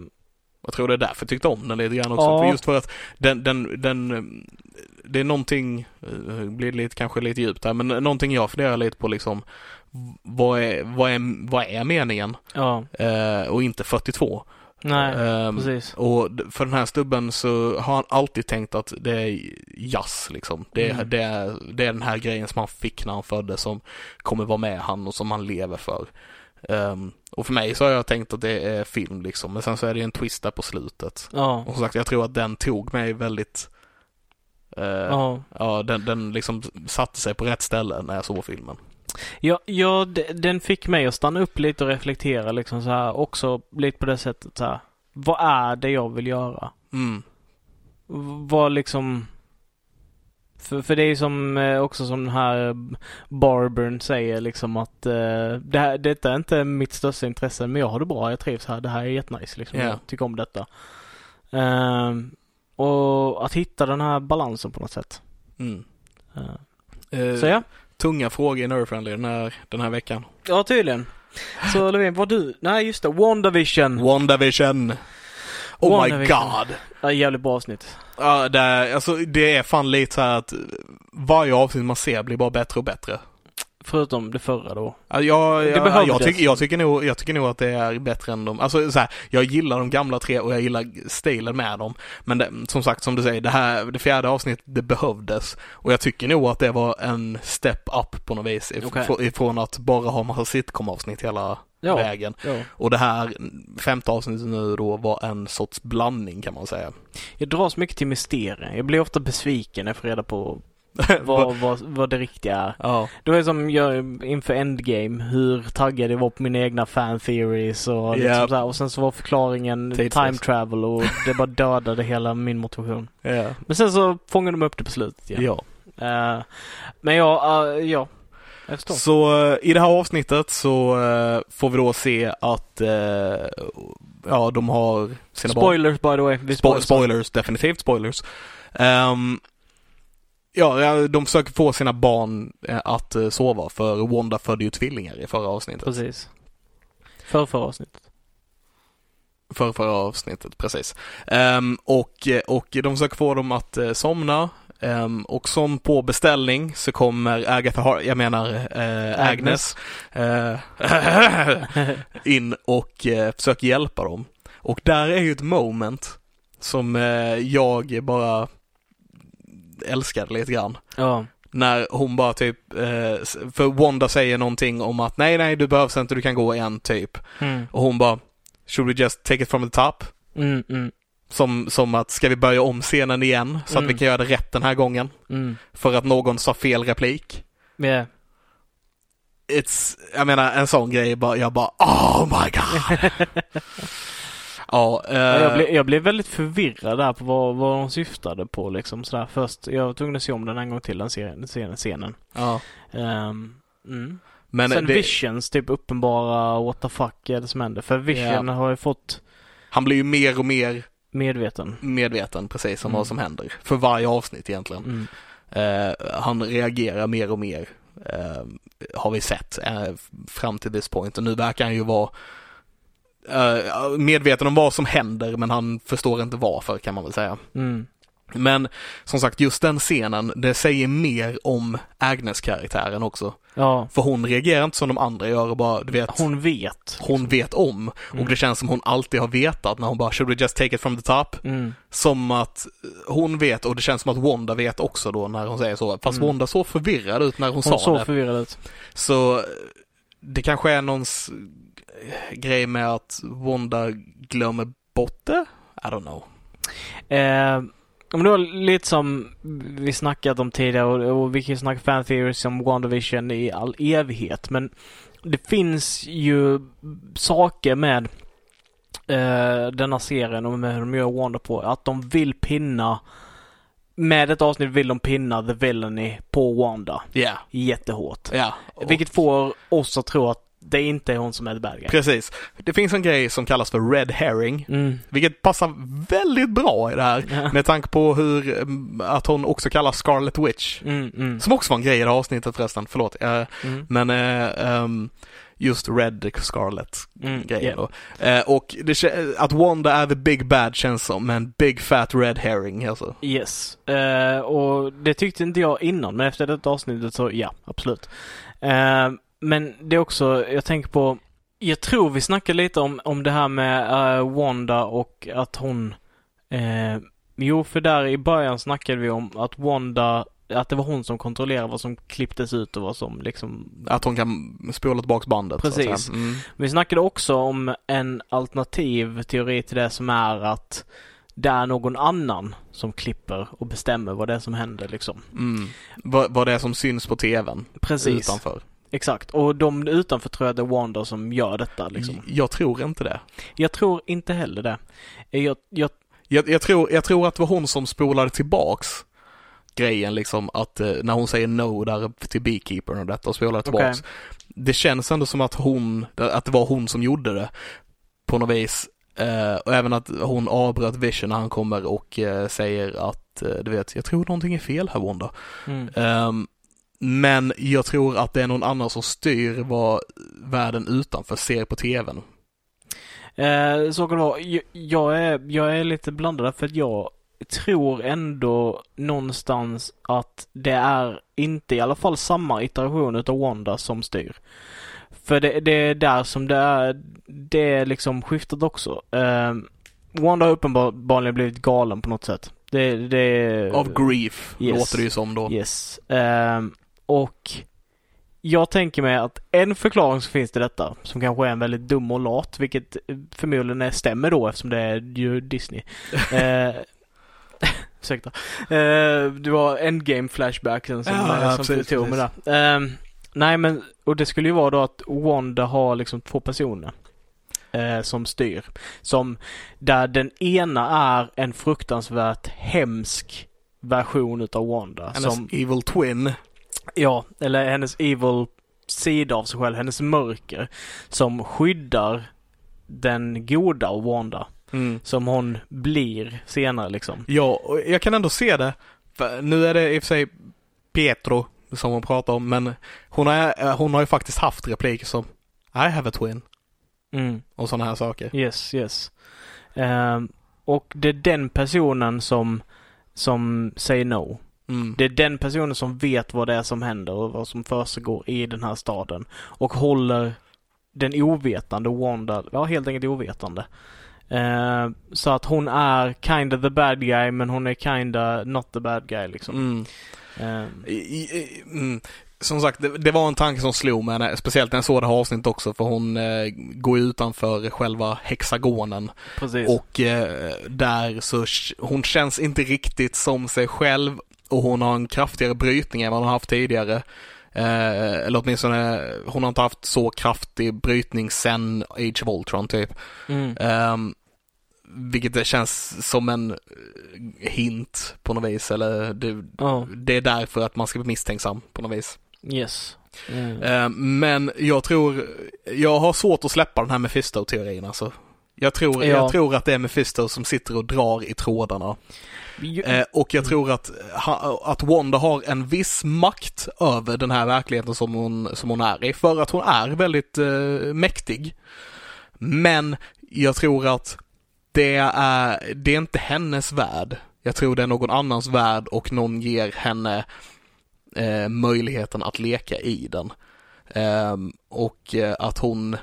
jag tror det är därför jag tyckte om den lite grann också. Ja. För just för att den, den, den eh, det är någonting, eh, blir lite, kanske lite djupt här, men någonting jag funderar lite på liksom vad är, vad är, vad är meningen? ja, Eh, och inte 42. nej, Ehm, precis. Och för den här stubben så har han alltid tänkt att det är jazz liksom. Det är, Mm. det, är, det är den här grejen som han fick när han föddes som kommer vara med han och som han lever för. Ehm, och för mig så har jag tänkt att det är film liksom, men sen så är det en twist där på slutet. Ja, Och som sagt, jag tror att den tog mig väldigt eh, ja. Ja, den, den liksom satte sig på rätt ställe när jag såg filmen. Ja, ja, den fick mig att stanna upp lite och reflektera liksom så här också lite på det sättet så här. Vad är det jag vill göra? Mm. Vad liksom... För, för det är ju som eh, också som den här Barbern säger liksom att eh, det här, detta är inte mitt största intresse men jag har det bra, jag trivs här, det här är jättenice liksom. Ja. Jag tycker om detta. Ehm, och att hitta den här balansen på något sätt. Mm. Uh, Eh, så ja. Tunga frågor i Nerdfriendly den här, den här veckan. Ja, tydligen. Så Levin, vad du? Nej, just det. WandaVision. WandaVision. Oh my god. Ja, jävligt bra avsnitt. Ja, det, är- alltså, det är fan lite så att varje avsnitt man ser blir bara bättre och bättre. Förutom det förra då. Ja, jag, Det jag, jag, tycker, jag, tycker nog, jag tycker nog att det är bättre än de, alltså så här, jag gillar de gamla tre och jag gillar stilen med dem. Men det, som sagt, som du säger, det här, det fjärde avsnittet, det behövdes. Och jag tycker nog att det var en step up på något vis. fr- Ifrån att bara ha massa sitcom-avsnitt hela, Ja. vägen. Ja. Och det här femte avsnittet nu då var en sorts blandning kan man säga. Jag dras mycket till mysterier. Jag blir ofta besviken när jag får reda på (laughs) vad, vad, vad det riktiga är. ja, Det var som jag inför Endgame, hur taggad jag var på mina egna fan theories och liksom Ja. så här. Och sen så var förklaringen Tidsresa. time travel och det bara dödade hela min motivation. ja, Men sen så fångade de upp det på slutet igen. ja. Eh, men ja, eh, ja. Så eh, i det här avsnittet så eh, får vi då se att eh, ja, de har sina barn. Spoilers by the way. Spo- spoilar. spoilers, definitivt spoilers. Ehm, ja, de försöker få sina barn att sova för Wanda födde ju tvillingar i förra avsnittet. Precis. För förra avsnittet. För förra avsnittet, precis. Ehm, och, och de försöker få dem att somna. Ehm, och som på beställning så kommer Agatha Har- jag menar eh, Agnes, eh, (laughs) in och eh, försöker hjälpa dem. Och där är ju ett moment som jag bara älskade lite grann. Ja. När hon bara typ, för Wanda säger någonting om att nej, nej, du behövs inte, du kan gå igen, typ. Mm. Och hon bara, should we just take it from the top? Mm, mm, Som, som att, ska vi börja om scenen igen så att Mm. vi kan göra det rätt den här gången? mm. För att någon sa fel replik. Yeah. It's, jag menar en sån grej, jag bara, oh my god! (laughs) ja, eh, Ja, Jag, blev, jag blev väldigt förvirrad där på vad, vad de syftade på liksom sådär först. Jag var tvungen att se om den en gång till den scenen. scenen. ja. Ehm, mm. Men Sen det, Visions typ uppenbara what the fuck är det som händer. För Vision har ju fått han blir ju mer och mer medveten. medveten precis om Mm. vad som händer. För varje avsnitt egentligen. Mm. Eh, han reagerar mer och mer, eh, har vi sett, eh, fram till this point. Och nu verkar han ju vara eh, medveten om vad som händer, men han förstår inte varför kan man väl säga. Mm. Men som sagt, just den scenen, det säger mer om Agnes-karaktären också. Ja, För hon reagerar inte som de andra gör och bara, du vet, hon vet. hon vet om. Mm. Och det känns som hon alltid har vetat när hon bara, should we just take it from the top? Mm. Som att hon vet och det känns som att Wanda vet också då när hon säger så. Fast Mm. Wanda såg förvirrad ut när hon, Hon sa såg det. förvirrad ut. Så eh, det kanske är någons eh, grej med att Wanda glömmer bort det? I don't know. Eh, men det var lite som vi snackat om tidigare och, och vi kan ju snacka fan theories om WandaVision i all evighet. Men det finns ju saker med eh, denna serien och med hur de gör Wanda på. Att de vill pinna med ett avsnitt vill de pinna the villainy på Wanda Ja, jättehårt. ja. Vilket får oss att tro att det inte är hon som är the bad guy. Precis. Det finns en grej som kallas för red herring, Mm. vilket passar väldigt bra i det här. Ja. Med tanke på hur, mm, att hon också kallas Scarlet Witch. Mm, mm, Som också var en grej i det här avsnittet förresten, förlåt. Eh, mm. Men eh, ehm, just Red Scarlet Mm, grejen yeah. Eh, och det, att Wanda är the big bad känns som en big fat red herring alltså. Yes. Eh, och det tyckte inte jag innan, men efter detta avsnittet så ja, absolut. Eh, men det är också, jag tänker på, jag tror vi snackade lite om, om det här med eh, Wanda och att hon, eh, jo för där i början snackade vi om att Wanda, att det var hon som kontrollerade vad som klipptes ut och vad som liksom Att hon kan spola tillbaks bandet. Precis. Mm. Vi snackade också om en alternativ teori till det som är att det är någon annan som klipper och bestämmer vad det är som händer liksom. Mm. Vad, vad det är som syns på tvn Precis, utanför. Exakt. Och de utanför tror jag det är Wanda som gör detta liksom. Jag tror inte det. Jag tror inte heller det. Jag, jag, Jag, jag, tror, jag tror att det var hon som spolade tillbaks grejen liksom att eh, när hon säger no där till beekeepern och detta och spolade tillbaks. Det känns ändå som att hon, att det var hon som gjorde det på något vis. Eh, och även att hon avbröt Vision när han kommer och eh, säger att, eh, du vet, jag tror någonting är fel här Wanda. mm, Ehm, men jag tror att det är någon annan som styr vad världen utanför ser på tvn. eh, så kan det vara. Jag, jag, är, jag är lite blandad för att jag tror ändå någonstans att det är inte i alla fall samma iteration utav Wanda som styr. För det, det är där som det är, det är liksom skiftat också. Eh, Wanda har uppenbarligen blivit galen på något sätt. Det, det Av grief, Yes. låter det ju som då. Yes. Ehm, och jag tänker mig att en förklaring som finns till detta, som kanske är en väldigt dum och lat, vilket förmodligen är, stämmer då eftersom det är ju Disney. (laughs) eh, (laughs) ursäkta. Eh, du har Endgame flashbacken som, Ja, som du tog med där. Eh, nej men, och det skulle ju vara då att Wanda har liksom två personer. Eh, som styr. Som, där den ena är en fruktansvärt hemsk version utav Wanda. Hennes som, evil twin. Ja, eller hennes evil sida av sig själv, hennes mörker. Som skyddar den goda Wanda. Mm. Som hon blir senare liksom. Ja, och jag kan ändå se det. För nu är det i och för sig Pietro som hon pratar om, men hon har, hon har ju faktiskt haft repliker som I have a twin Mm. och sådana här saker. Yes, yes. Ehm, och det är den personen som, som säger no. Mm. Det är den personen som vet vad det är som händer och vad som försiggår i den här staden. Och håller den ovetande Wanda, ja helt enkelt ovetande. Ehm, så att hon är kinda the bad guy men hon är kinda not the bad guy liksom. Mm. Ehm, I, i, mm. Som sagt, det, det var en tanke som slog mig, när- speciellt när jag såg det här avsnittet också, för hon eh, går utanför själva hexagonen. precis. Och eh, där så hon känns inte riktigt som sig själv och hon har en kraftigare brytning än vad hon har haft tidigare. Eh, eller åtminstone, hon har inte haft så kraftig brytning sen Age of Ultron typ. Mm. Um, vilket det känns som en eh, hint på något vis, eller det, Ja, det är därför att man ska bli misstänksam på något vis. yes. Mm. Eh, men jag tror, jag har svårt att släppa den här Mephisto-teorin alltså. Jag tror, Ja. jag tror att det är Mephisto som sitter och drar i trådarna. Eh, och jag tror att, ha, att Wanda har en viss makt över den här verkligheten som hon, som hon är i. För att hon är väldigt eh, mäktig. Men jag tror att det är, det är inte hennes värld. Jag tror det är någon annans värld och någon ger henne eh, möjligheten att leka i den. Ehm, och eh, att hon,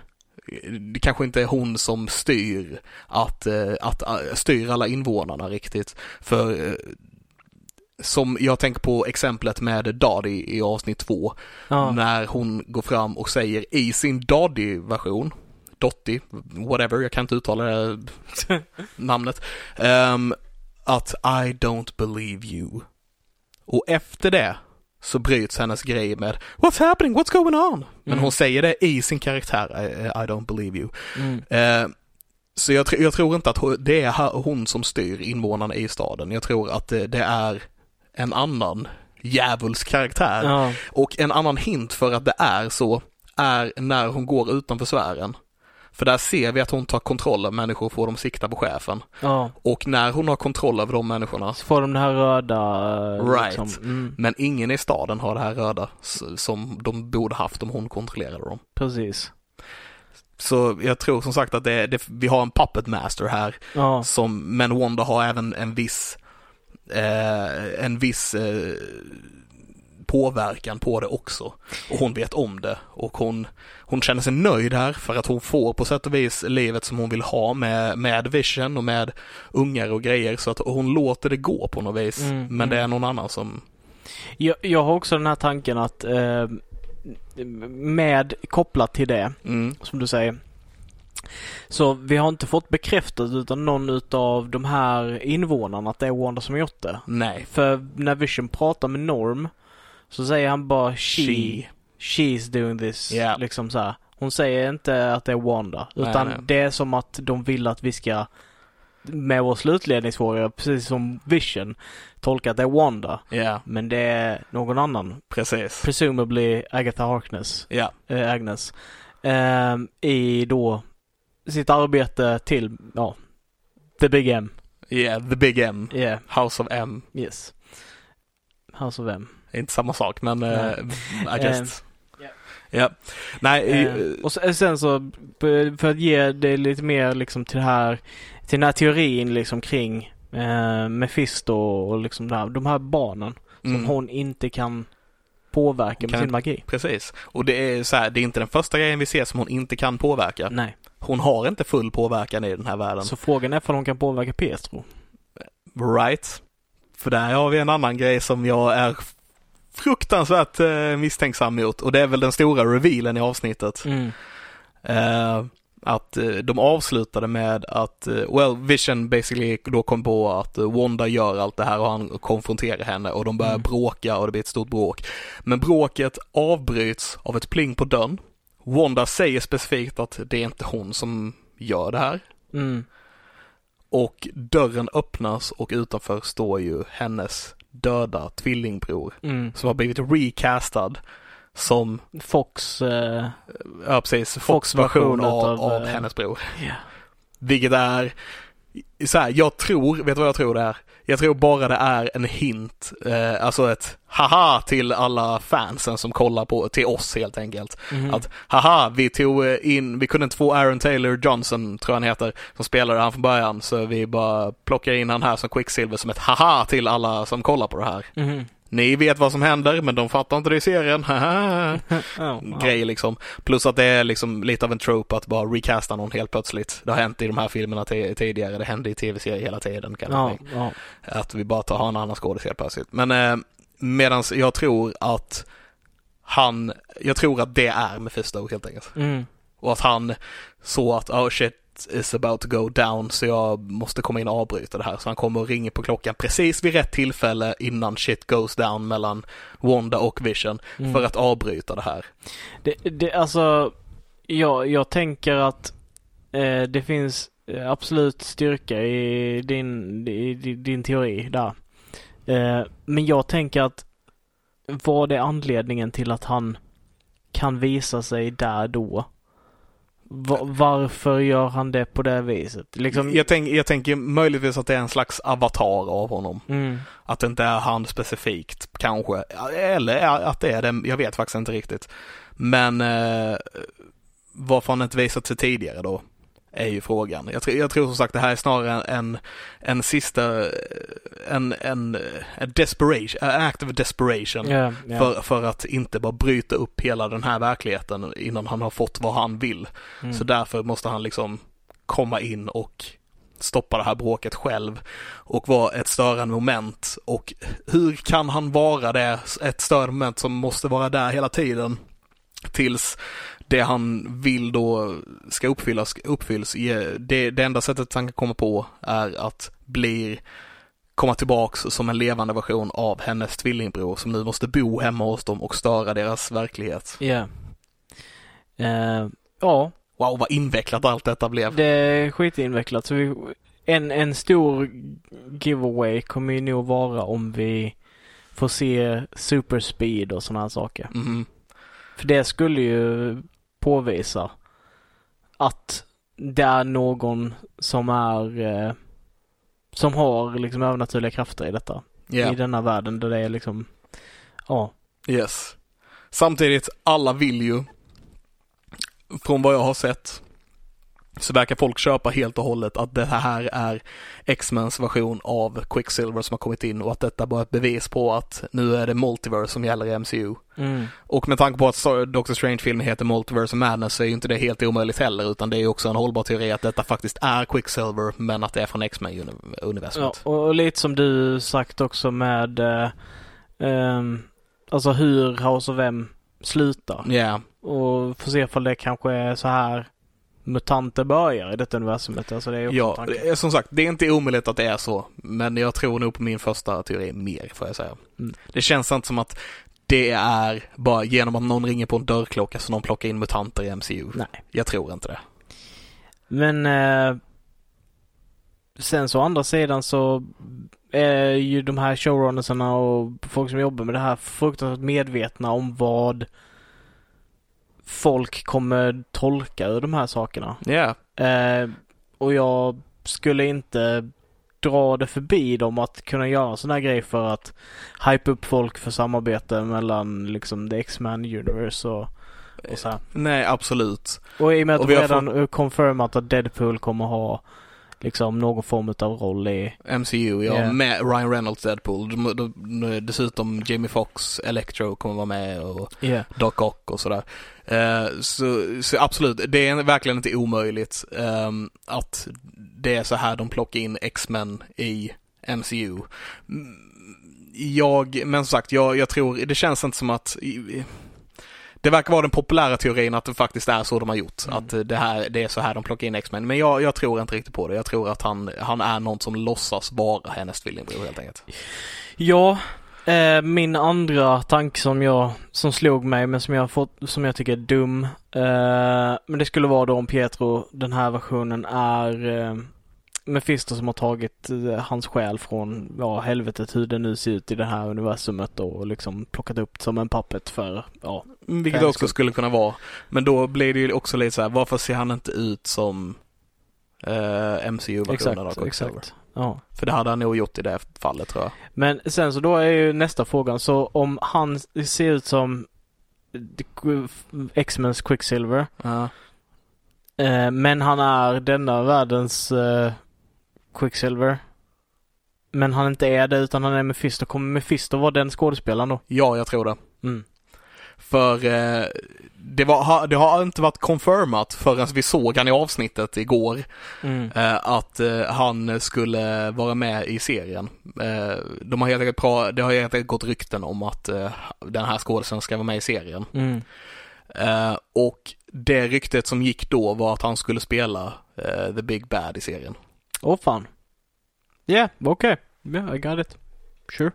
det kanske inte är hon som styr att, eh, att eh, styr alla invånarna riktigt. För eh, som jag tänker på exemplet med Dadi i avsnitt två, ja. när hon går fram och säger i sin Dadi-version, Dotti, whatever, jag kan inte uttala det (laughs) namnet, ehm, att I don't believe you. Och efter det så bryts hennes grej med What's happening? What's going on? Men Mm. hon säger det i sin karaktär, I, I don't believe you. Mm. Eh, så jag, jag tror inte att hon- det är hon som styr invånarna i staden. Jag tror att det, det är en annan djävulsk karaktär. Ja. Och en annan hint för att det är så är när hon går utanför sfären. För där ser vi att hon tar kontroll av människor och får dem sikta på chefen. ja. Och när hon har kontroll över de människorna, Så får de det här röda... eh, Right. Liksom. Mm. men ingen i staden har det här röda som de borde haft om hon kontrollerade dem. Precis. Så jag tror som sagt att det, det, vi har en puppet master här Ja. som, men Wanda har även en viss, eh, en viss eh, påverkan på det också. Och hon vet om det och hon, hon känner sig nöjd här för att hon får på sätt och vis livet som hon vill ha med, med Vision och med ungar och grejer så att hon låter det gå på något vis. Mm, men det är mm. någon annan som, Jag, jag har också den här tanken att eh, med kopplat till det, mm, som du säger. Så vi har inte fått bekräftat utan någon utav de här invånarna att det är Wanda som gjort det. nej. För när Vision pratar med Norm så säger han bara she, She. she's doing this. Ja. Liksom så här. Hon säger inte att det är Wanda. Nej, Utan nej. det är som att de vill att vi ska med vår slutledningsfråga, precis som Vision, tolka att det är Wanda. Ja, Men det är någon annan. precis. Presumably Agatha Harkness, Ja, äh, Agnes. ehm, I då sitt arbete till, ja, The Big M. yeah, the big M. Yeah, House of M. yes. House of M. Inte samma sak men eh, Nej. I just... ja. Ja. Nej, Eh, eh, och sen, så, för att ge det lite mer liksom till det här, till den här teorin liksom kring eh, Mephisto och liksom här, de här barnen som mm. hon inte kan påverka med Kan sin inte- magi. Precis. Och det är så här, det är inte den första grejen vi ser som hon inte kan påverka. Nej. Hon har inte full påverkan i den här världen. Så frågan är om hon kan påverka Pietro. Right. För där har vi en annan grej som jag är fruktansvärt eh, misstänksam mot och det är väl den stora revealen i avsnittet. Mm. Eh, att eh, de avslutade med att, well, Vision basically då kom på att Wanda gör allt det här och han konfronterar henne och de börjar Mm. bråka och det blir ett stort bråk. Men bråket avbryts av ett pling på dörren. Wanda säger specifikt att det är inte hon som gör det här. Mm. Och dörren öppnas och utanför står ju hennes döda tvillingbror Mm. som har blivit recastad som, Fox, eh, ja precis, Fox Fox version av, utav, av eh, hennes bror. ja. Vilket är, så här, jag tror, vet du vad jag tror det är? Jag tror bara det är en hint, eh, alltså ett haha till alla fansen som kollar på, till oss helt enkelt. Mhm. Att haha, vi tog eh, in, vi kunde inte få Aaron Taylor Johnson, tror jag han heter, som spelade han från början, så vi bara plockar in han här som Quicksilver som ett haha till alla som kollar på det här. Mhm. Ni vet vad som händer, men de fattar inte det i serien, (laughs) ja. Grej liksom. Plus att det är liksom lite av en trope att bara recasta någon helt plötsligt. Det har hänt i de här filmerna ti- tidigare, det hände i tv-serier hela tiden. Kan jag ja. Att vi bara tar har en annan skådis helt plötsligt. Men eh, medans jag tror att han, jag tror att det är Mephisto helt enkelt. Mm. Och att han såg att oh shit is about to go down så jag måste komma in och avbryta det här. Så han kommer och ringer på klockan precis vid rätt tillfälle innan shit goes down mellan Wanda och Vision Mm. för att avbryta det här. Det, det, alltså, jag, jag tänker att eh, det finns eh, absolut styrka i din, i din teori där. Eh, men jag tänker att vad är anledningen till att han kan visa sig där då? Va, varför gör han det på det viset? Liksom, Jag, tänk, jag tänker möjligtvis att det är en slags avatar av honom. mm, Att det inte är han specifikt kanske. Eller att det är det, jag vet faktiskt inte riktigt. Men eh, varför han inte visat sig tidigare då? Är ju frågan. Jag, tror- jag tror som sagt det här är snarare en, en sista, en, en, en desperation, act of desperation. ja, ja. För, för att inte bara bryta upp hela den här verkligheten innan han har fått vad han vill. Mm. Så därför måste han liksom komma in och stoppa det här bråket själv och vara ett störande moment. Och hur kan han vara det, ett störande moment som måste vara där hela tiden tills det han vill då ska uppfyllas, uppfylls. Det, det enda sättet han kan komma på är att bli komma tillbaks som en levande version av hennes tvillingbror som nu måste bo hemma hos dem och störa deras verklighet. Ja. Eh, ja, Wow, vad invecklat allt detta blev. det är skitinvecklat. Så vi, en, en stor giveaway kommer ju nog vara om vi får se superspeed och sådana här saker. Mhm. För det skulle ju påvisa att det är någon som är eh, som har liksom övernaturliga krafter i detta. Ja. I denna världen där det är liksom ja. Yes. Samtidigt, alla vill ju, från vad jag har sett, så verkar folk köpa helt och hållet att det här är X-Mens version av Quicksilver som har kommit in och att detta bara är ett bevis på att nu är det Multiverse som gäller i MCU. Mm. Och med tanke på att Doctor Strange-filmen heter Multiverse of Madness så är ju inte det helt omöjligt heller utan det är ju också en hållbar teori att detta faktiskt är Quicksilver men att det är från Ja, X-Men-universumet. och, och lite som du sagt också med eh, ehm, alltså hur House of M slutar. Ja, Och få se ifall det kanske är så här mutanter börjar i detta universumet. Alltså det är Ja, tanken. är som sagt, det är inte omöjligt att det är så. Men jag tror nog på min första teori mer, får jag säga. Mm. Det känns inte som att det är bara genom att någon ringer på en dörrklocka så någon plockar in mutanter i MCU. Nej. Jag tror inte det. Men eh, sen så å andra sidan så är ju de här showrunnersarna och folk som jobbar med det här fruktansvärt medvetna om vad folk kommer tolka ur de här sakerna. Ja, Eh, och jag skulle inte dra det förbi dem att kunna göra sån här grej för att hype upp folk för samarbete mellan liksom the X-Men universe och, och så här. nej absolut. Och i och med att Och de vi har redan fått... confirmat att Deadpool kommer ha liksom någon form av roll i... MCU, ja, Ja. med Ryan Reynolds Deadpool. De, de, de, dessutom Jamie Foxx, Electro kommer vara med och Yeah. Doc Ock och sådär. Eh, så, så absolut, det är verkligen inte omöjligt ehm, att det är så här de plockar in X-Men i MCU. Mm, jag, men som sagt, jag, jag tror, det känns inte som att det verkar vara den populära teorin att det faktiskt är så de har gjort. Mm. Att det, här, det är så här de plockar in X-Men. Men jag, jag tror inte riktigt på det. Jag tror att han, han är någon som låtsas vara hennes tvillingbror helt enkelt. Ja, eh, min andra tanke som jag, som slog mig men som jag fått, som jag tycker är dum. Eh, men det skulle vara då om Pietro, den här versionen är eh, Mephisto som har tagit eh, hans själ från, ja helvetet hur det nu ser ut i det här universumet och liksom plockat upp som en puppet för, ja. Vilket också så- skulle kunna vara. Men då blir det ju också lite så här, varför ser han inte ut som eh, MCU-versionen av Exakt, Quicksilver? exakt. Ja. För det hade han nog gjort i det fallet tror jag. Men sen så då är ju nästa frågan, så om han ser ut som X-Mens Quicksilver Ja. Eh, men han är denna världens eh, Quicksilver. Men han inte är det utan han är Mephisto. Kommer Mephisto vara den skådespelaren då? ja, jag tror det. Mm. För eh, det, var, det har inte varit confirmat förrän vi såg han i avsnittet igår Mm. eh, att eh, han skulle vara med i serien. Eh, de har helt enkelt pra- det har helt enkelt gått rykten om att eh, den här skådespelaren ska vara med i serien. Mm. Eh, och det ryktet som gick då var att han skulle spela The Big Bad i serien. Åh fan. Yeah, okej. Yeah, I got it. Sure.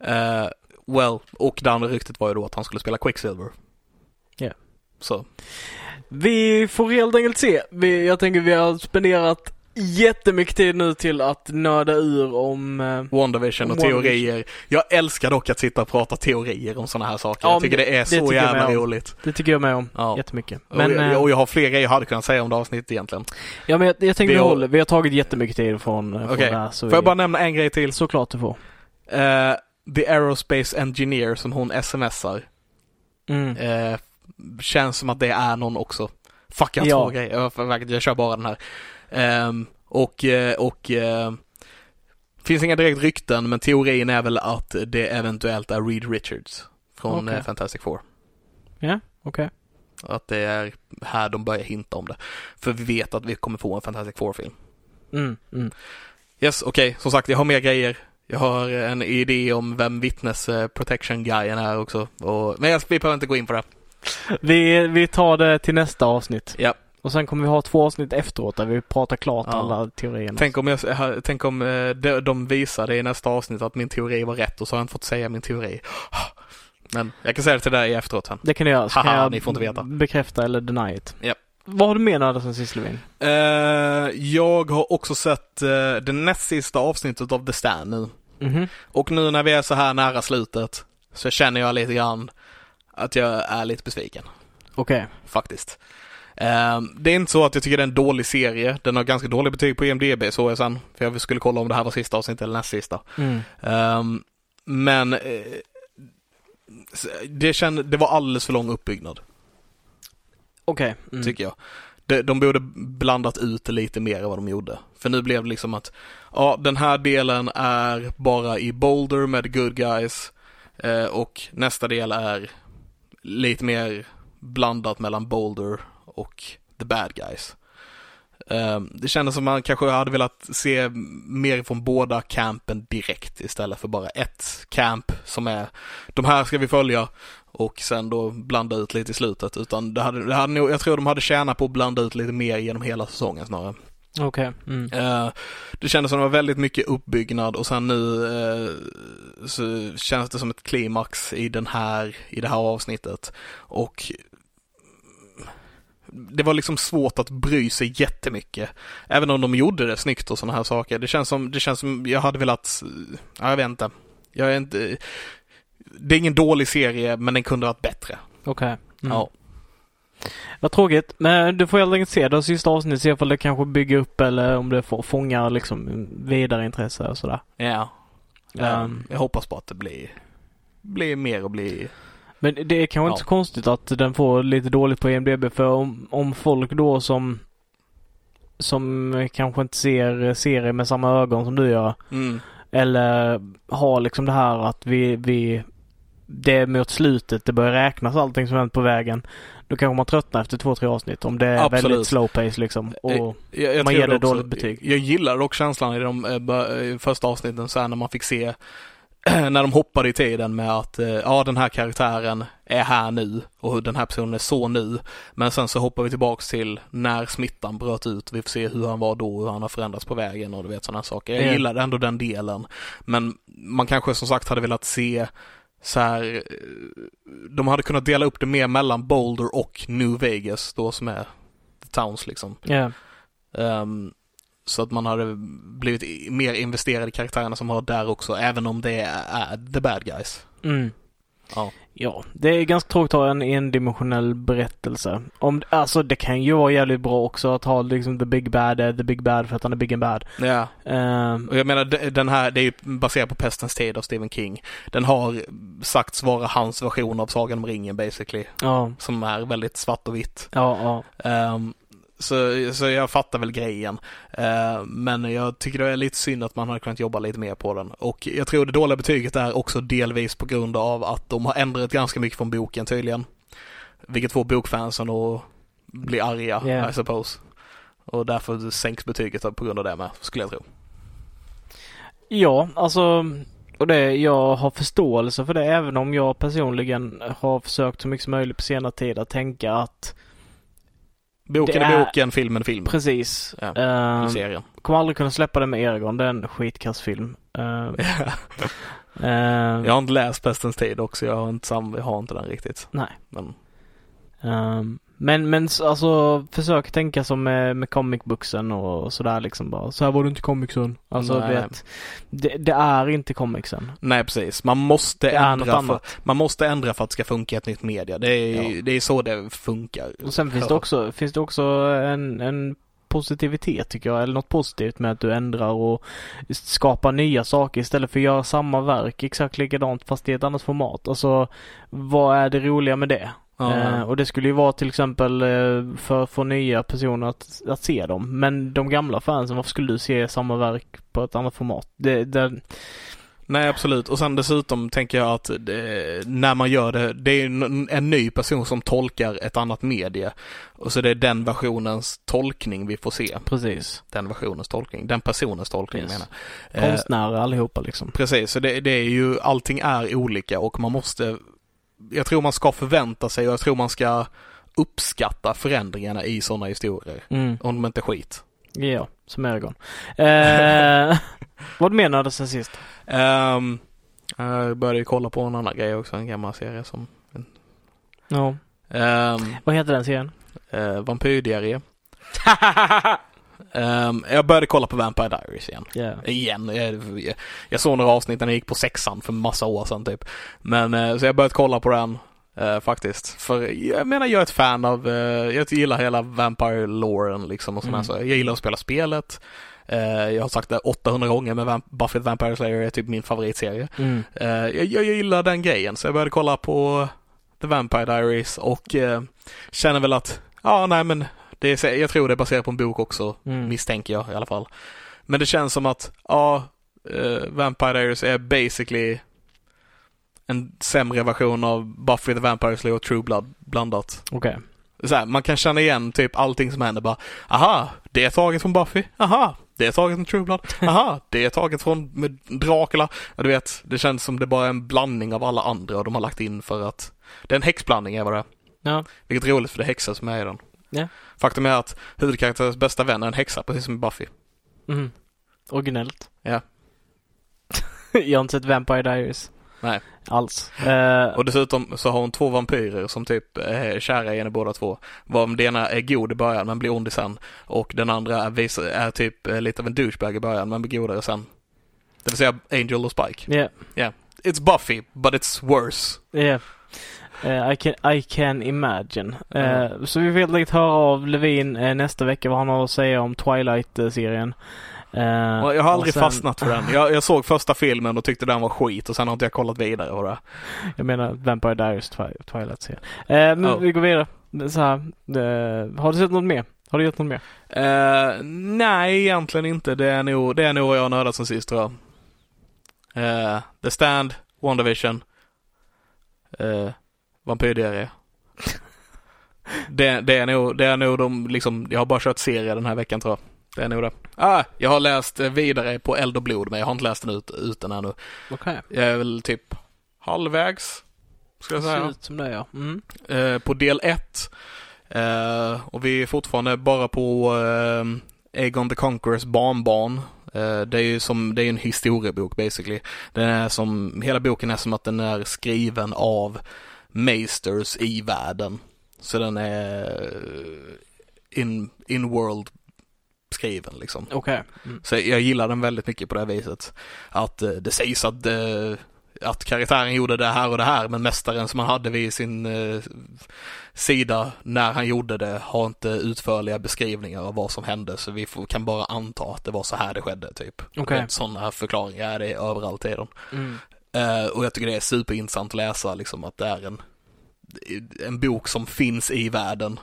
Eh, well, och det andra ryktet var ju då att han skulle spela Quicksilver. Ja. Så, Vi får helt enkelt se. Vi, jag tänker vi har spenderat jättemycket tid nu till att nörda ur om... Eh, WandaVision och teorier. Jag älskar dock att sitta och prata teorier om sådana här saker. Ja, jag tycker det är det så jävla roligt. det tycker jag med om. Ja. Jättemycket. Men, och, eh, jag, och jag har fler grejer jag hade kunnat säga om det avsnittet egentligen. ja, men jag, jag tänker vi har- vi har tagit jättemycket tid från, eh, från det här. Så Får vi, jag bara nämna en grej till? Såklart du får. Eh, The Aerospace Engineer som hon smsar. Mm. Eh, känns som att det är någon också. Fuck, jag har Ja. två grejer. Jag kör bara den här. Ehm, och, eh, och eh, finns inga direkt rykten, men teorin är väl att det eventuellt är Reed Richards från Okej. eh, Fantastic Four. Ja, okej. Att det är här de börjar hinta om det. För vi vet att vi kommer få en Fantastic Four-film. Mm, mm. Yes, okej. Som sagt, jag har mer grejer. Jag har en idé om vem vittnes eh, protection guyen är också. Och, men jag, vi behöver inte gå in på det. Vi, vi tar det till nästa avsnitt. Ja. Och sen kommer vi ha två avsnitt efteråt där vi pratar klart Ja. alla teorierna. Tänk om, jag, tänk om eh, de, de visar det i nästa avsnitt att min teori var rätt och så har jag inte fått säga min teori. Men jag kan säga det till dig efteråt sen. Det kan du göra. Så Haha, jag ni får inte veta. bekräfta eller deny it. Japp. Vad har du menat sen sist Levin? Eh, jag har också sett uh, det näst sista avsnittet av The Stand nu. Mhm. Och nu när vi är så här nära slutet så känner jag lite grann att jag är lite besviken. Okej. Faktiskt. Eh, det är inte så att jag tycker det är en dålig serie. Den har ganska dålig betyg på IMDB så jag sen. För jag skulle kolla om det här var sista avsnittet eller näst sista. Mm. Ehm, men eh, det, kände, det var alldeles för lång uppbyggnad, Okej. Mm. tycker jag. De, de borde blandat ut lite mer än vad de gjorde. För nu blev det liksom att, ja den här delen är bara i Boulder med good guys eh, och nästa del är lite mer blandat mellan Boulder och the bad guys. Ehm, det kändes som man kanske hade velat se mer från båda campen direkt istället för bara ett camp som är de här ska vi följa och sen då blanda ut lite i slutet utan det hade, det hade nog, jag tror de hade tjänat på att blanda ut lite mer genom hela säsongen snarare. Okej. Mm. Eh, det kändes som det var väldigt mycket uppbyggnad och sen nu eh, så känns det som ett klimax i den här, i det här avsnittet. Och det var liksom svårt att bry sig jättemycket. Även om de gjorde det snyggt och sådana här saker. Det känns som, det känns som jag hade velat, ja, jag vet inte. Jag är inte, det är ingen dålig serie men den kunde ha varit bättre. Okej. Mm. Ja. Vad tråkigt. Men du får helt enkelt se det sista avsnittet. Se ifall det kanske bygger upp eller om det får fångar liksom vidare intresse och sådär. Ja. Ehm. jag hoppas på att det blir, blir mer och blir Men det är kanske inte Ja. så konstigt att den får lite dåligt på IMDB för om, om folk då som som kanske inte ser serier med samma ögon som du gör mm. eller har liksom det här att vi, vi det är mot slutet, det börjar räknas allting som hänt på vägen. Då kanske man tröttnar efter två, tre avsnitt om det är Absolut. väldigt slow pace liksom. Och, Jag, jag Man ger det också- dåligt betyg. Jag gillar dock känslan i de eh, eh, första avsnitten så här när man fick se (clears throat) när de hoppade i tiden med att eh, ja den här karaktären är här nu och den här personen är så nu. Men sen så hoppar vi tillbaks till när smittan bröt ut. Vi får se hur han var då och hur han har förändrats på vägen och du vet sådana saker. Jag gillade ändå den delen. Men man kanske som sagt hade velat se så här, eh, de hade kunnat dela upp det mer mellan Boulder och New Vegas då som är the towns liksom. Ja. Ehm, så att man hade blivit mer investerad i karaktärerna som har där också, även om det är the bad guys. Mm. Ja. Ja, det är ganska tråkigt att ha en endimensionell berättelse. Om, alltså det kan ju vara jävligt bra också att ha liksom the big bad, eh, the big bad för att han är big and bad. Ja, Ehm, och jag menar de- den här, det är ju baserat på Pestens tid av Stephen King. Den har sagts vara hans version av Sagan om ringen basically, ja, som är väldigt svart och vitt. ja, ja. Ehm, så, så jag fattar väl grejen. Ehm, men jag tycker det är lite synd att man hade kunnat jobba lite mer på den. Och jag tror det dåliga betyget är också delvis på grund av att de har ändrat ganska mycket från boken tydligen. Vilket får bokfansen att bli arga, Yeah. I suppose. Och därför sänks betyget på grund av det med, skulle jag tro. Ja, alltså och det, jag har förståelse för det även om jag personligen har försökt så mycket som möjligt på senare tid att tänka att Boken är är- boken, filmen är filmen. precis. Ja, i serien. kommer aldrig kunna släppa det med Eragon, det är en skitkass film. Ehm, (laughs) ehm, jag har inte läst Pestens tid också, jag har inte, sam, jag har inte den riktigt. Nej. Men, Ehm, men, men alltså försök tänka som med, med comic booksen och sådär liksom bara. Så här var det inte i comicsen. Alltså Nej. vet, det, det är inte comicsen. nej precis, man måste, ändra för, man måste ändra för att det ska funka ett nytt media. Det är, Ja. det är så det funkar. Och sen finns det också, finns det också en, en positivitet tycker jag, eller något positivt med att du ändrar och skapar nya saker istället för att göra samma verk exakt likadant fast i ett annat format. Alltså vad är det roliga med det? Ja. Eh, och det skulle ju vara till exempel eh, för att få nya personer att, att se dem. Men de gamla fansen, varför skulle du se samma verk på ett annat format? Det, det, Nej, absolut. Och sen dessutom tänker jag att det, när man gör det, det är en, en ny person som tolkar ett annat medie. Och så det är den versionens tolkning vi får se. precis. Den versionens tolkning. Den personens tolkning Yes. menar. Eh, Konstnärer allihopa liksom. Precis, så det, det är ju, allting är olika och man måste, jag tror man ska förvänta sig och jag tror man ska uppskatta förändringarna i sådana historier. Mm. Om de inte är skit. Ja, som Eragon. Eh, (laughs) vad menade du sen sist? Um, jag började ju kolla på en annan grej också, en gammal serie som Ja. um, Vad heter den serien? uh, Vampyrdiarré. (laughs) Ehm, jag började kolla på Vampire Diaries igen. Ja. Igen. Jag, jag såg några avsnitt när jag gick på sexan för massa år sedan typ. Men eh, så jag börjat kolla på den eh, faktiskt. För jag menar jag är ett fan av, eh, jag gillar hela Vampire-loren liksom och sådär. Mm. Så jag gillar att spela spelet. Jag har sagt det 800 gånger men Vamp- Buffy Vampire Slayer är typ min favoritserie. Mm. Eh, jag, jag gillar den grejen så jag började kolla på The Vampire Diaries och känner väl att, ja nej men det är, jag tror det är baserat på en bok också, Mm. misstänker jag i alla fall. Men det känns som att, ja, eh, Vampire Diaries är basically en sämre version av Buffy the Vampire Slayer och True Blood blandat. Okej. Så här, man kan känna igen typ allting som händer bara, aha, det är taget från Buffy, aha, det är taget från True Blood, aha, det är taget från med Dracula. Ja, du vet, det känns som det bara är en blandning av alla andra och de har lagt in för att det är en häxblandning är vad det är. Ja. Vilket är roligt för det är häxor som är i den. Ja. Faktum är att huvudkaraktärens bästa vän är en häxa, precis som Buffy. Mm. Originellt. Ja. (laughs) jag har inte sett Vampire Diaries. Nej. Alls. Eh, Och dessutom så har hon två vampyrer som typ är kära i henne båda två. Varav den ena är god i början men blir ond i sen. Och den andra är, är typ eh, lite av en douchebag i början men blir godare sen. Det vill säga Angel och Spike. Ja. It's Buffy, but it's worse. Ja. Eh, I, can, I can imagine. Eh, Så vi får helt enkelt höra av Levin eh, nästa vecka vad han har att säga om Twilight-serien. Jag har aldrig sen- fastnat för den. Jag, jag såg första filmen och tyckte den var skit och sen har inte jag kollat vidare på det. (laughs) Jag menar Vampire Diaries Twi- Twilight-serien. Men Ja. vi går vidare. Så här, har du sett något mer? Har du gjort något mer? Nej, egentligen inte. Det är nog, det är nog vad jag har nördat sen sist tror jag. The Stand, WandaVision, uh, Vampyrdiarré. det, det, är nog, det är nog de, liksom, jag har bara kört serier den här veckan tror jag. Det är nog det. Ah, jag har läst eh, vidare på Eld och blod men jag har inte läst den ut, ut den ännu. Okej. Jag är väl typ halvvägs, ska jag Det ser säga. ut som det ja. Mm. Eh, på del 1. Eh, och vi är fortfarande bara på eh, Aegon the Conquerors barnbarn. Eh, det är ju som, det är en historiebok basically. Den är som, hela boken är som att den är skriven av Maesters i världen. Så den är eh, in, in world skriven liksom. Okej. Mm. Så jag gillar den väldigt mycket på det viset. Att eh, det sägs att, eh, att karaktären gjorde det här och det här men mästaren som han hade vid sin eh, sida när han gjorde det har inte utförliga beskrivningar av vad som hände så vi får, kan bara anta att det var så här det skedde typ. Okej. Sådana förklaringar är det överallt i dem. Mm. Eh, och jag tycker det är superintressant att läsa liksom att det är en, en bok som finns i världen.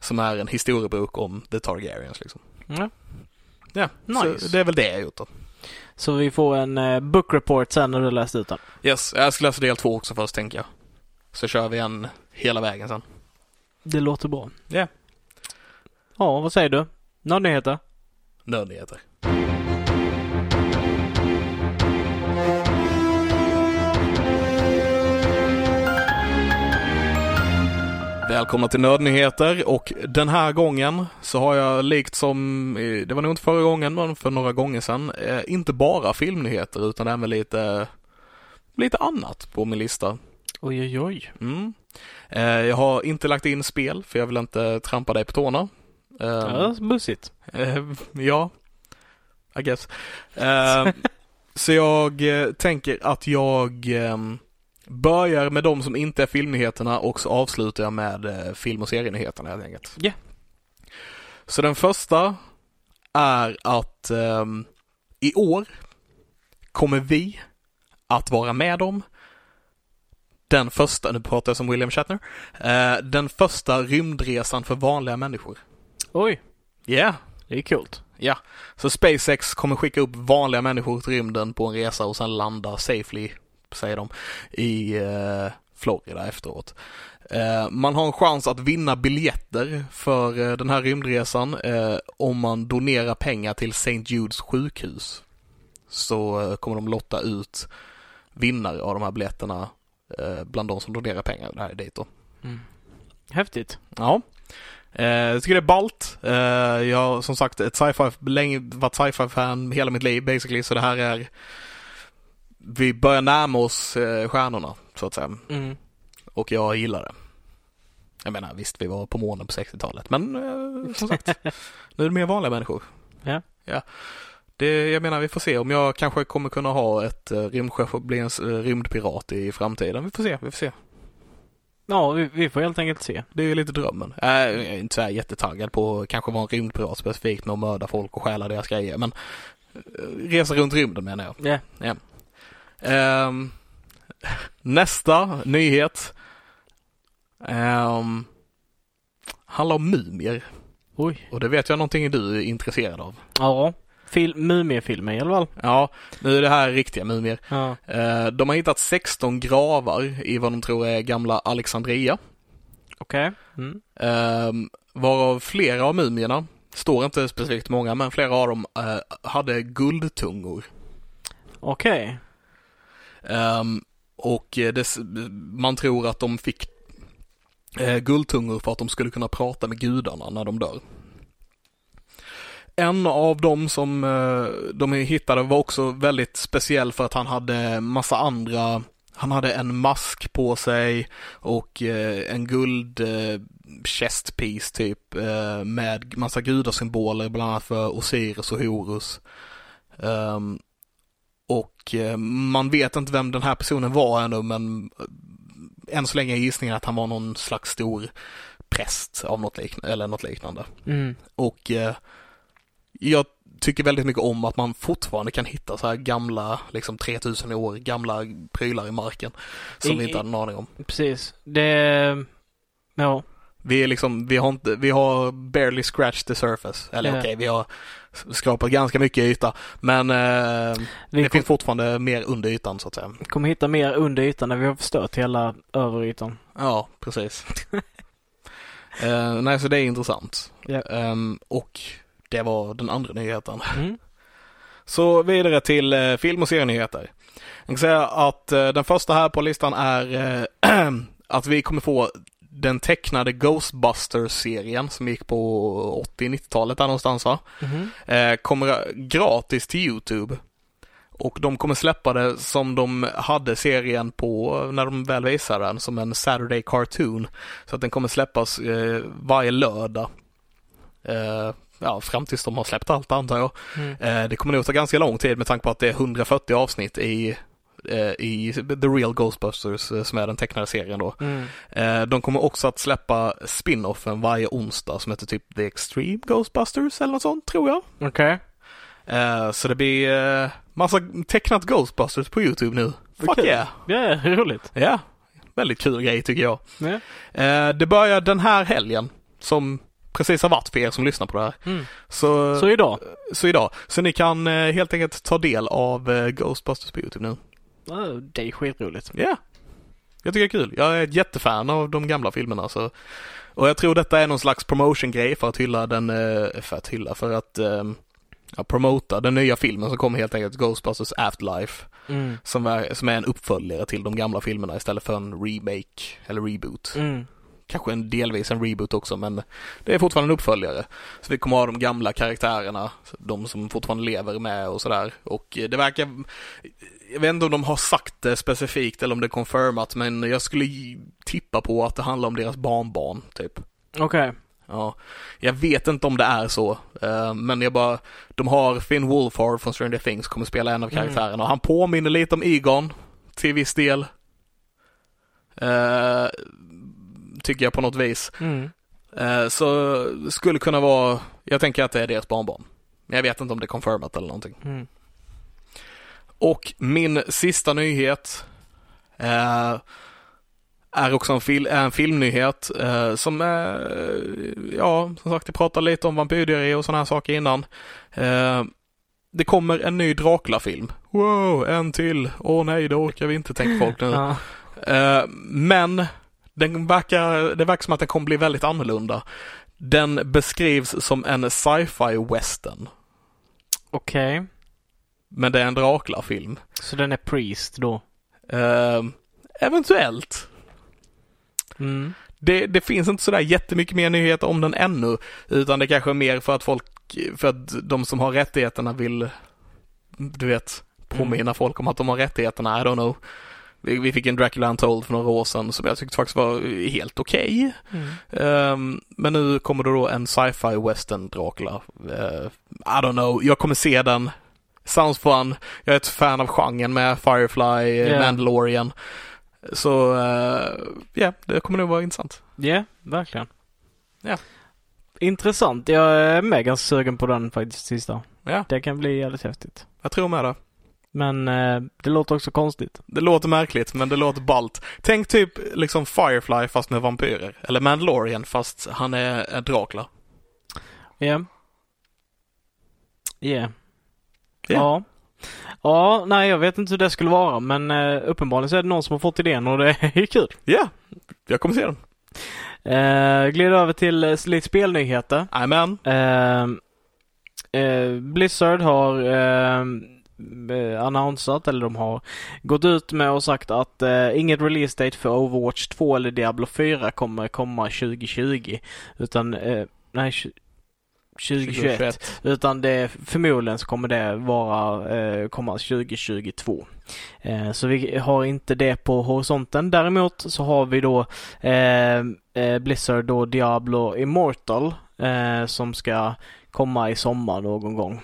Som är en historiebok om The Targaryens liksom. Ja. Ja, Nice. så det är väl det jag har gjort då. Så vi får en eh, book report sen när du läst ut den. Yes, jag ska läsa del två också först tänker jag. Så kör vi en hela vägen sen. Det låter bra. Ja. Ja, vad säger du? Några nyheter? Välkomna till Nördnyheter och den här gången så har jag likt som, det var nog inte förra gången men för några gånger sedan, eh, inte bara filmnyheter utan även lite, lite annat på min lista. Oj, oj, oj. Mm. Eh, Jag har inte lagt in spel för jag vill inte trampa dig på tårna. Eh, Ja, bussigt. Eh, ja, I guess. Eh, (laughs) så jag tänker att jag eh, börjar med de som inte är filmnyheterna och så avslutar jag med eh, film och serienyheterna helt enkelt. Ja. Så den första är att eh, i år kommer vi att vara med om den första, nu pratar jag som William Shatner, eh, den första rymdresan för vanliga människor. Oj, Ja, yeah. det är coolt. Ja, så SpaceX kommer skicka upp vanliga människor till rymden på en resa och sen landa safely, säger de, i eh, Florida efteråt. Eh, man har en chans att vinna biljetter för eh, den här rymdresan eh, om man donerar pengar till St. Judes sjukhus. Så kommer de lotta ut vinnare av de här biljetterna bland de som donerar pengar det här är dit då. Mm. Häftigt. Ja. Jag tycker det är ballt. Jag har som sagt ett sci-fi, länge varit sci-fi-fan hela mitt liv basically, så det här är vi börjar närma oss eh, stjärnorna så att säga. Mm. Och jag gillar det. Jag menar visst, vi var på månen på 60-talet, men eh, som sagt, (laughs) nu är det mer vanliga människor. Ja. Ja. Det, jag menar, vi får se om jag kanske kommer kunna ha ett uh, rymdskepp och bli en uh, rymdpirat i framtiden. Vi får se, vi får se. Ja, vi, vi får helt enkelt se. Det är ju lite drömmen. Äh, jag är inte så här jättetaggad på att kanske vara en rymdpirat specifikt med att mörda folk och stjäla deras grejer. Men eh, resa runt rymden menar jag. Ja. Ehm, nästa nyhet um, handlar om mumier. Oj. Och det vet jag någonting du är intresserad av. Ja. Fil- Mumiefilmer i alla fall. Ja, nu är det här riktiga mumier. Ja. Eh, de har hittat 16 gravar i vad de tror är gamla Alexandria. Okej. Mm. Um, varav flera av mumierna, står inte specifikt många, men flera av dem eh, hade guldtungor. Okej. Um, och eh, det, man tror att de fick eh, guldtungor för att de skulle kunna prata med gudarna när de dör. En av dem som eh, de hittade var också väldigt speciell för att han hade massa andra han hade en mask på sig och eh, en guld eh, chestpiece typ eh, med massa gudasymboler bland annat för Osiris och Horus. Um, och eh, man vet inte vem den här personen var ännu men än så länge är gissningen att han var någon slags stor präst av något liknande, eller något liknande. Mm. Och eh, jag tycker väldigt mycket om att man fortfarande kan hitta så här gamla, liksom 3000 år gamla prylar i marken som I- vi inte hade en aning om. Precis. Det... Ja. Vi är liksom, vi har inte, vi har barely scratched the surface. Eller Ja. okej, vi har skrapat ganska mycket yta. Men eh, Vi det kom, finns fortfarande mer under ytan så att säga. kommer hitta mer under ytan när vi har förstört hela överytan. Ja, precis. (laughs) Eh, nej, så det är intressant. Ja. Ehm, och Det var den andra nyheten. Mm. (laughs) Så vidare till eh, film och serienyheter. Jag kan säga att eh, den första här på listan är eh, (clears throat) att vi kommer få den tecknade Ghostbusters-serien som gick på 80-90-talet där någonstans va? Mhm. Eh, kommer gratis till Youtube. Och de kommer släppa det som de hade serien på när de väl visade den som en Saturday Cartoon. Så att den kommer släppas eh, varje lördag. Eh, ja, fram tills de har släppt allt antar jag. Mm. Eh, det kommer nog ta ganska lång tid med tanke på att det är 140 avsnitt i, i The Real Ghostbusters eh, som är den tecknade serien då. Mm. Eh, de kommer också att släppa spin-offen varje onsdag som heter typ The Extreme Ghostbusters eller något sånt tror jag. Okej. Eh, så det blir eh, massa tecknat Ghostbusters på Youtube nu. Fuck Okej. yeah! Ja, roligt. Ja, väldigt kul grej tycker jag. Ja. Eh, det börjar den här helgen som precis har varit för er som lyssnar på det här. Mm. Så, Så så, idag? idag. Så ni kan eh, helt enkelt ta del av eh, Ghostbusters på Youtube nu. Det är skitroligt. Ja, jag tycker det är kul. Jag är ett jättefan av de gamla filmerna så och jag tror detta är någon slags promotion-grej för att hylla den, eh, för att hylla, för att ehm, ja, promota den nya filmen som kommer helt enkelt Ghostbusters Afterlife. Mm. Som är, som är en uppföljare till de gamla filmerna istället för en remake eller reboot. Mm. Kanske en delvis en reboot också men det är fortfarande en uppföljare. Så vi kommer ha de gamla karaktärerna, de som fortfarande lever med och sådär. Och eh, det verkar, jag vet inte om de har sagt det specifikt eller om det är confirmat men jag skulle tippa på att det handlar om deras barnbarn typ. Okej. Ja, jag vet inte om det är så, eh, men jag bara, de har Finn Wolfhard från Stranger Things kommer spela en av Mm. karaktärerna och han påminner lite om Egon till viss del. Eh, tycker jag på något vis. Mm. Eh, så skulle kunna vara, jag tänker att det är deras barnbarn. Men jag vet inte om det är confirmat eller någonting. Mm. Och min sista nyhet eh, är också en, fil- en filmnyhet eh, som är, ja, som sagt, jag pratade lite om vampyrdiarré och sådana här saker innan. Eh, det kommer en ny Dracula-film. Wow, en till. Åh nej, det orkar vi inte, tänker folk nu. Ja. Eh, men den verkar, det verkar som att den kommer bli väldigt annorlunda. Den beskrivs som en sci-fi western. Okej. Men det är en Dracula-film. Så den är Priest då? Eh, eventuellt. Mm. Det, det finns inte sådär jättemycket mer nyheter om den ännu, utan det kanske är mer för att folk, för att de som har rättigheterna vill, du vet, påminna folk om att de har rättigheterna, I don't know. Vi, vi fick en Dracula Untold för några år sedan som jag tyckte faktiskt var helt okej. Mm. Ehm, men nu kommer det då en sci-fi western Dracula. Eh, I don't know, jag kommer se den. Sounds fun. Jag är ett fan av genren med Firefly, Yeah. Mandalorian. Så, eh, ja, det kommer nog vara intressant. Ja, verkligen. Ja. Intressant. Jag är med ganska sugen på den faktiskt sista. Ja, Det kan bli jävligt häftigt. jag tror med det. Men eh, det låter också konstigt. Det låter märkligt, men det låter ballt. Tänk typ liksom Firefly fast med vampyrer. Eller Mandalorian fast han är, är Dracula. Ja. Ja. Ja. Ja. Ja, nej jag vet inte hur det skulle vara men eh, uppenbarligen så är det någon som har fått idén och det (laughs) är kul. Ja, jag kommer se den. Eh, glider över till eh, lite spelnyheter. Amen. Eh, eh, Blizzard har eh, eh, annonsat, eller de har gått ut med och sagt att eh, inget release date för Overwatch 2 eller Diablo 4 kommer komma 2020. Utan, eh, nej, tju- 2021. Utan det, förmodligen så kommer det vara, eh, komma 2022. Eh, så vi har inte det på horisonten. Däremot så har vi då eh, eh, Blizzard då Diablo Immortal eh, som ska komma i sommar någon gång.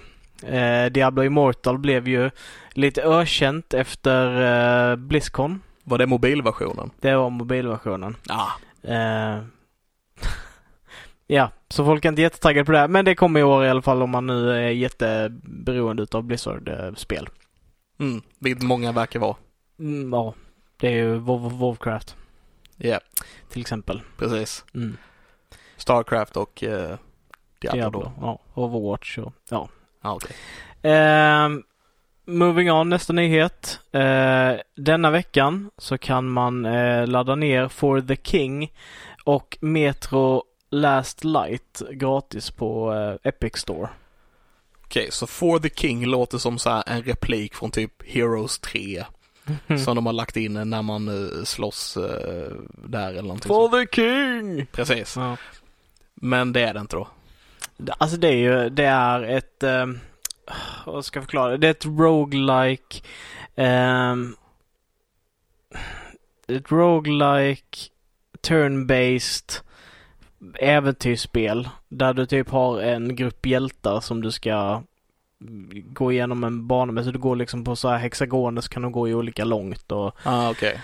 Eh, Diablo Immortal blev ju lite ökänt efter eh, Blizzcon. Var det mobilversionen? Det var mobilversionen. Ja. (laughs) Eh, ja, så folk är inte jättetaggade på det. här, Men det kommer i år i alla fall om man nu är jätteberoende utav Blizzard-spel. Mm, vilket många verkar vara. Mm, ja, det är ju Warcraft Ja, till exempel. precis. Mm. Starcraft och eh, Diablo, Diablo. Ja, Overwatch och ja. Ja, okej. Ehm, moving on, nästa nyhet. Eh, denna veckan så kan man eh, ladda ner For the King och Metro Last Light gratis på eh, Epic Store. Okej, så For the King låter som så en replik från typ Heroes 3. Som de har lagt in när man uh, slåss uh, där eller någonting. For sånt. the King! Precis. Ja. Men det är det inte då. Alltså det är ju, det är ett, eh, vad ska jag förklara? Det är ett roguelike, ehm, ett roguelike turn-based äventyrsspel där du typ har en grupp hjältar som du ska gå igenom en bana med. Så du går liksom på så här hexagoner så kan de gå i olika långt och Ah, okej.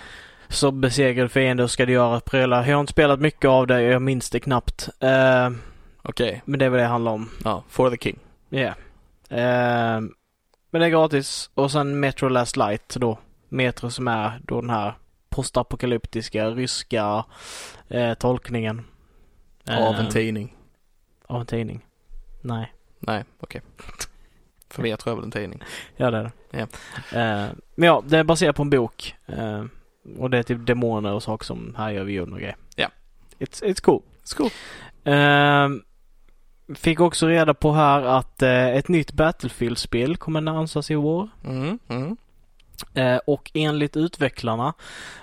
så besegrar du fiender och ska du göra prylar. Jag har inte spelat mycket av det, jag minns det knappt. Eh, Okej. men det är vad det handlar om. Ja, For the King. Ja. Ehm, men det är gratis. Och sen Metro Last Light då. Metro som är då den här postapokalyptiska ryska eh, tolkningen. Av en Ehm, tidning. Av en tidning. Nej. Nej, okej. (laughs) För Metro är väl en tidning. Ja det är det. Ja. Ehm, men ja, det är baserat på en bok. Ehm, och det är typ demoner och saker som härjar vid jorden och grejer. Ja. It's, it's cool. Skål. Ehm, fick också reda på här att eh, ett nytt Battlefield-spel kommer annonseras i år. Mm, mm. Eh, och enligt utvecklarna,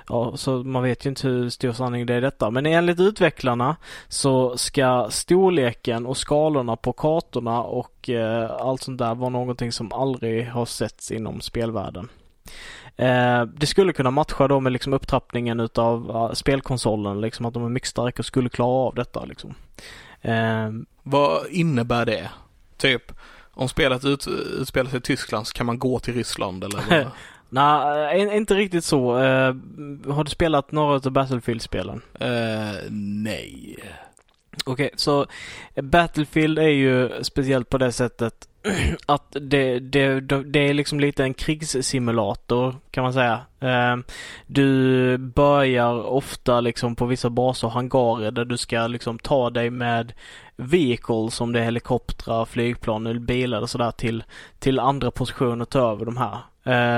ja, så man vet ju inte hur stor sanning det är detta, men enligt utvecklarna så ska storleken och skalorna på kartorna och eh, allt sånt där vara någonting som aldrig har setts inom spelvärlden. Eh, det skulle kunna matcha då med liksom upptrappningen utav uh, spelkonsolen, liksom att de är mycket starka och skulle klara av detta liksom. Eh, Vad innebär det? Typ, om spelet ut, utspelar sig i Tyskland så kan man gå till Ryssland eller? (laughs) Nej, eh, inte riktigt så. Eh, har du spelat några av Battlefield-spelen? Eh, nej. Okej, så Battlefield är ju speciellt på det sättet (clears throat) att det, det, det är liksom lite en krigssimulator kan man säga. Du börjar ofta liksom på vissa baser och hangarer där du ska liksom ta dig med vehicles som det är helikoptrar, flygplan eller bilar och sådär till, till andra positioner och ta över de här.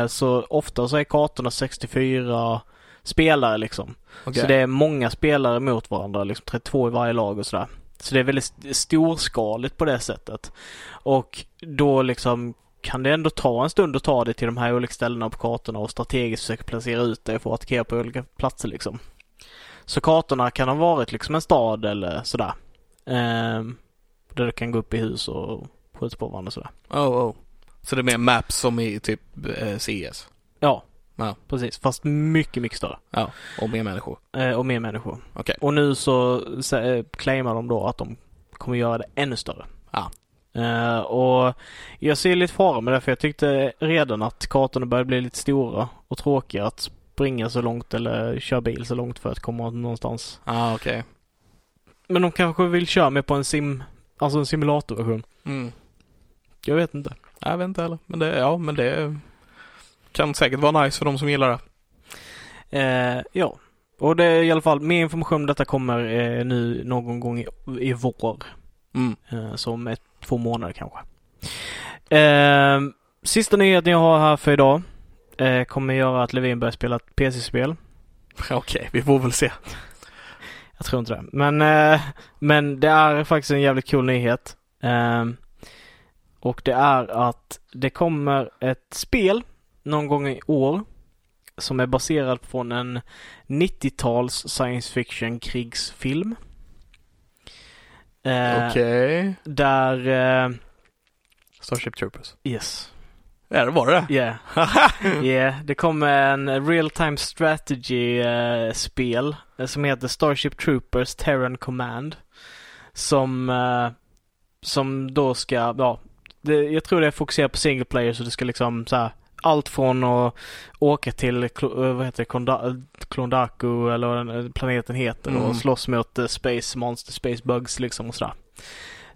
Eh, Så ofta så är kartorna 64 spelare liksom. Okej. Så det är många spelare mot varandra, liksom 32 i varje lag och sådär. Så det är väldigt st- storskaligt på det sättet. Och då liksom kan det ändå ta en stund att ta dig till de här olika ställena på kartorna och strategiskt försöka placera ut dig för att attackera på olika platser liksom. Så kartorna kan ha varit liksom en stad eller sådär. Ehm, där du kan gå upp i hus och skjuta på varandra och sådär. Oh, oh. Så det är mer maps som i typ eh, CS? Ja, Ja. precis. Fast mycket, mycket större. Ja, och mer människor? Eh, och mer människor. Okej. Och nu så sä- claimar de då att de kommer göra det ännu större. Ja. Eh, och jag ser lite fara med det för jag tyckte redan att kartorna började bli lite stora och tråkiga att springa så långt eller köra bil så långt för att komma någonstans. Ah, okej. Men de kanske vill köra med på en sim, alltså en simulatorversion. Mm. Jag vet inte. Jag vet inte heller. Men det, ja, men det kan säkert vara nice för de som gillar det. Eh, ja. Och det är i alla fall, mer information om detta kommer eh, nu någon gång i, i vår. Mm. Eh, så om ett, två månader kanske. Eh, sista nyheten jag har här för idag eh, kommer göra att Levin börjar spela ett PC-spel. Okej, vi får väl se. Jag tror inte det. Men, eh, men det är faktiskt en jävligt cool nyhet. Eh, och det är att det kommer ett spel någon gång i år som är baserad från en 90-tals science fiction krigsfilm. Eh, Okej. Där, eh, Starship Troopers. yes. Ja, det var det. Yeah. (laughs) Yeah, det kommer en real time strategy eh, som heter Starship Troopers Terran Command. Som, eh, som då ska, ja, det, jag tror det är fokuserat på single player så det ska liksom så här, allt från att åka till, eh, vad heter det, Klondaku eller vad den planeten heter Mm. och slåss mot Space Monster, Space Bugs liksom och sådär.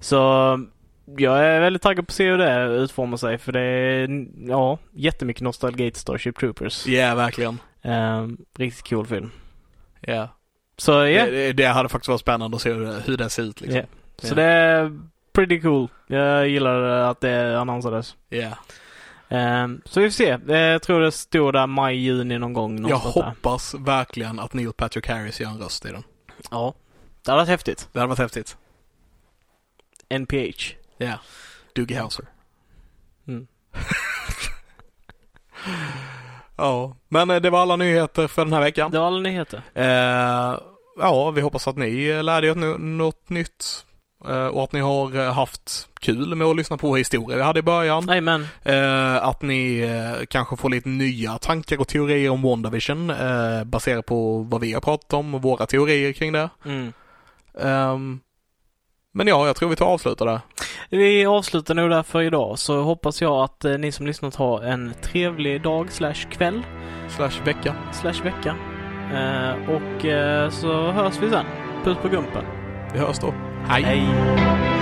Så jag är väldigt taggad på att se hur det utformar sig för det är, ja, jättemycket nostalgi till Starship Troopers. Ja, verkligen. Ehm, riktigt cool film. Ja. Så ja, Det, det, det hade faktiskt varit spännande att se hur hur det ser ut liksom. Ja. så det är pretty cool. Jag gillar att det annonsades. Ja. Ehm, så vi får se. Jag tror det står där maj, juni någon gång. Jag någonstans där. hoppas verkligen att Neil Patrick Harris gör en röst i den. Ja. Det hade varit häftigt. Det hade varit häftigt. NPH. Ja. Doogie Howser. Mm. (laughs) Ja, men eh, det var alla nyheter för den här veckan. Det var alla nyheter. Eh, ja, vi hoppas att ni eh, lärde er nå- något nytt eh, och att ni har haft kul med att lyssna på historier vi hade i början. Eh, att ni kanske får lite nya tankar och teorier om WandaVision baserat på vad vi har pratat om och våra teorier kring det. Mm. Men ja, jag tror vi tar och avslutar där. Vi avslutar nog där för idag så hoppas jag att eh, ni som lyssnat har en trevlig dag slash kväll Slash vecka. slash vecka. Eh, och eh, så hörs vi sen. Puss på gumpen. Vi hörs då. Hej. Hej.